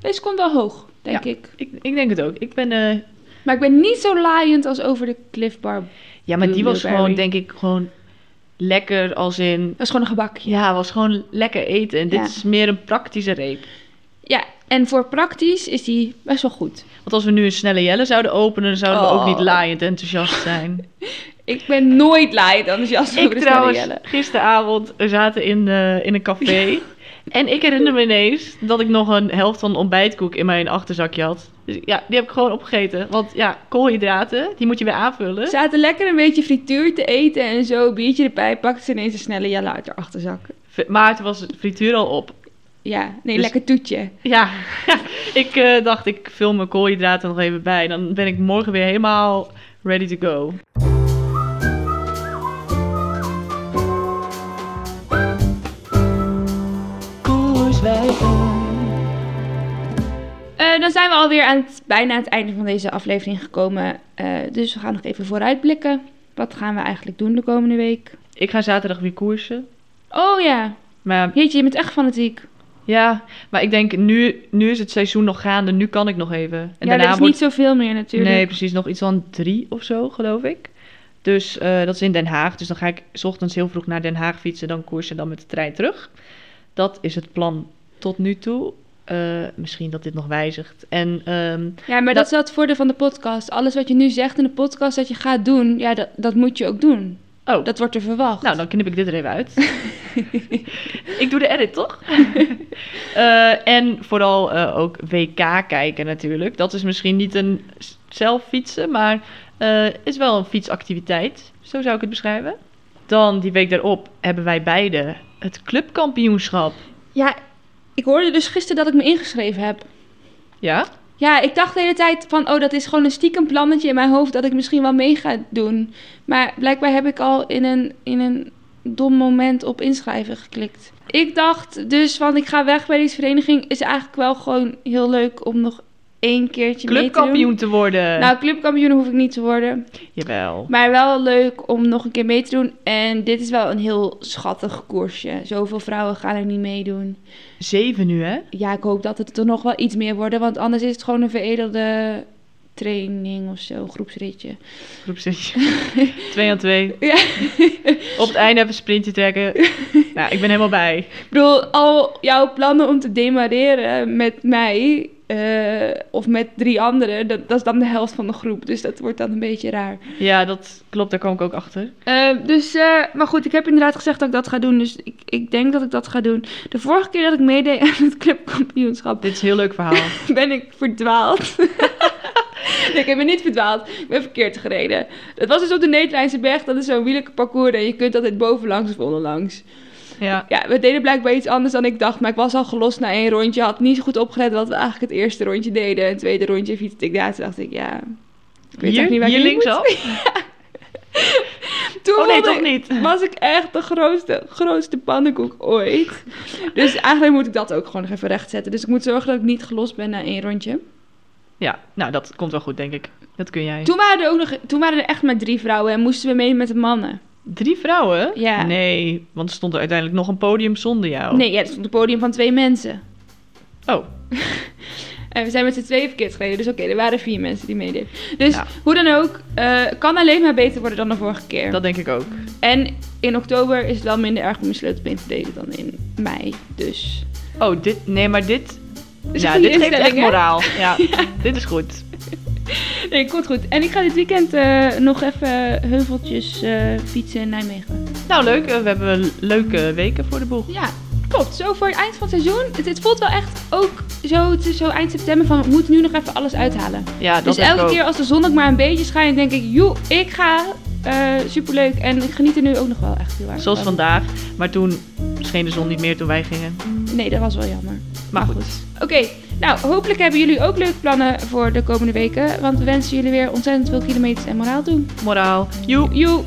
deze komt wel hoog, denk Ja. ik. Ik, ik denk het ook. Ik ben... eh, Maar ik ben niet zo laaiend als over de Cliff Bar. ja, maar die was gewoon, denk ik, gewoon lekker als in... Dat is gewoon een gebakje. Ja, was gewoon lekker eten. En dit is meer een praktische reep. Ja, en voor praktisch is die best wel goed. Want als we nu een snelle Jelle zouden openen, dan zouden we Oh. ook niet laaiend enthousiast zijn. (laughs) Ik ben nooit laaiend enthousiast over de trouwens, Jelle. gisteravond, we zaten in, eh, in een café. (laughs) En ik herinner me ineens dat ik nog een helft van ontbijtkoek in mijn achterzakje had. Dus ja, die heb ik gewoon opgegeten. Want ja, koolhydraten, die moet je weer aanvullen. Zaten lekker een beetje frituur te eten en zo, biertje erbij, pakte ze ineens een snelle Jelle uit haar achterzak. Maar toen was het frituur al op. Ja, nee, Dus- lekker toetje. Ja, (laughs) ik eh, dacht, ik vul mijn koolhydraten nog even bij. Dan ben ik morgen weer helemaal ready to go. Eh, dan zijn we alweer aan het, bijna aan het einde van deze aflevering gekomen. Eh, dus we gaan nog even vooruitblikken. Wat gaan we eigenlijk doen de komende week? Ik ga zaterdag weer koersen. Oh ja, Maar jeetje, je bent echt fanatiek. ja, maar ik denk, nu, nu is het seizoen nog gaande. Nu kan ik nog even. En ja, er is niet zoveel meer natuurlijk. Nee, precies. Nog iets van drie of zo, geloof ik. Dus eh, dat is in Den Haag. Dus dan ga ik 's ochtends heel vroeg naar Den Haag fietsen. Dan koersen, dan met de trein terug. Dat is het plan tot nu toe. Eh, misschien dat dit nog wijzigt. En ehm, Ja, maar dat, Dat- is wel het voordeel van de podcast. Alles wat je nu zegt in de podcast dat je gaat doen, ja, dat, dat moet je ook doen. oh, Dat wordt er verwacht. nou, dan knip ik dit er even uit. (laughs) ik doe de edit, toch? (laughs) Eh, en vooral eh, ook WK kijken natuurlijk. Dat is misschien niet een zelf fietsen, maar is wel een fietsactiviteit. Zo zou ik het beschrijven. Dan die week daarop hebben wij beide het clubkampioenschap. Ja, ik hoorde dus gisteren dat ik me ingeschreven heb. Ja? Ja, ik dacht de hele tijd van, oh, dat is gewoon een stiekem plannetje in mijn hoofd dat ik misschien wel mee ga doen. Maar blijkbaar heb ik al in een, in een dom moment op inschrijven geklikt. Ik dacht dus van, ik ga weg bij deze vereniging. Is eigenlijk wel gewoon heel leuk om nog één keertje mee te Clubkampioen te worden. Nou, clubkampioen hoef ik niet te worden. Jawel. Maar wel leuk om nog een keer mee te doen. En dit is wel een heel schattig koersje. Zoveel vrouwen gaan er niet meedoen. Zeven nu, hè? Ja, ik hoop dat het er nog wel iets meer worden. Want anders is het gewoon een veredelde training of zo. Groepsritje. Groepsetje. (laughs) twee aan twee. Ja. Op het einde even een sprintje trekken. (laughs) nou, ik ben helemaal bij. Ik bedoel, al jouw plannen om te demareren met mij... eh, of met drie anderen, dat, dat is dan de helft van de groep. Dus dat wordt dan een beetje raar. Ja, dat klopt. Daar kwam ik ook achter. Eh, dus, eh, maar goed, ik heb inderdaad gezegd dat ik dat ga doen. Dus ik, ik denk dat ik dat ga doen. De vorige keer dat ik meedeed aan het clubkampioenschap, Dit is een heel leuk verhaal. (laughs) ben ik verdwaald. nee, (laughs) ik ben niet verdwaald. Ik ben verkeerd gereden. Het was dus op de Nederlandse berg. Dat is zo'n wielerparcours en je kunt altijd bovenlangs of onderlangs. Ja. Ja, we deden blijkbaar iets anders dan ik dacht. Maar ik was al gelost na één rondje. Had niet zo goed opgelet wat we eigenlijk het eerste rondje deden. En het tweede rondje fietste ik daar. Toen dacht ik, ja... Ik weet Hier, niet waar hier ik linksaf? (laughs) Toen Oh nee, toch niet? was ik echt de grootste, grootste pannenkoek ooit. Dus eigenlijk moet ik dat ook gewoon nog even rechtzetten. Dus ik moet zorgen dat ik niet gelost ben na één rondje. Ja, nou dat komt wel goed, denk ik. Dat kun jij. Toen waren er ook nog, toen waren er echt maar drie vrouwen en moesten we mee met de mannen. Drie vrouwen? Ja. Nee, want er stond er uiteindelijk nog een podium zonder jou. Nee, ja, het stond een podium van twee mensen. Oh, (laughs) En we zijn met z'n tweeën verkeerd gereden, dus oké, er waren vier mensen die meededen. Dus Ja. hoe dan ook, eh, kan alleen maar beter worden dan de vorige keer. dat denk ik ook. En in oktober is het wel minder erg om je sleutelbeen te breken dan in mei. Dus Oh, dit... Nee, maar dit... ja, dit geeft echt moraal. (laughs) Ja, dit is goed. (laughs) Nee, komt goed. En ik ga dit weekend eh, nog even heuveltjes eh, fietsen in Nijmegen. Nou, leuk. Eh, We hebben leuke weken voor de boeg. Ja, klopt. Zo voor het eind van het seizoen. Het, het voelt wel echt ook zo, het is zo eind september van we moeten nu nog even alles uithalen. Ja, dat dus elke ook. keer als de zon ook maar een beetje schijnt, denk ik, joe, ik ga. Eh, superleuk. En ik geniet er nu ook nog wel echt heel erg Zoals van. vandaag. Maar toen scheen de zon niet meer toen wij gingen. Nee, dat was wel jammer. Maar goed. Oké, nou hopelijk hebben jullie ook leuke plannen voor de komende weken. Want we wensen jullie weer ontzettend veel kilometers en moraal toe. Moraal. Joe. Joe!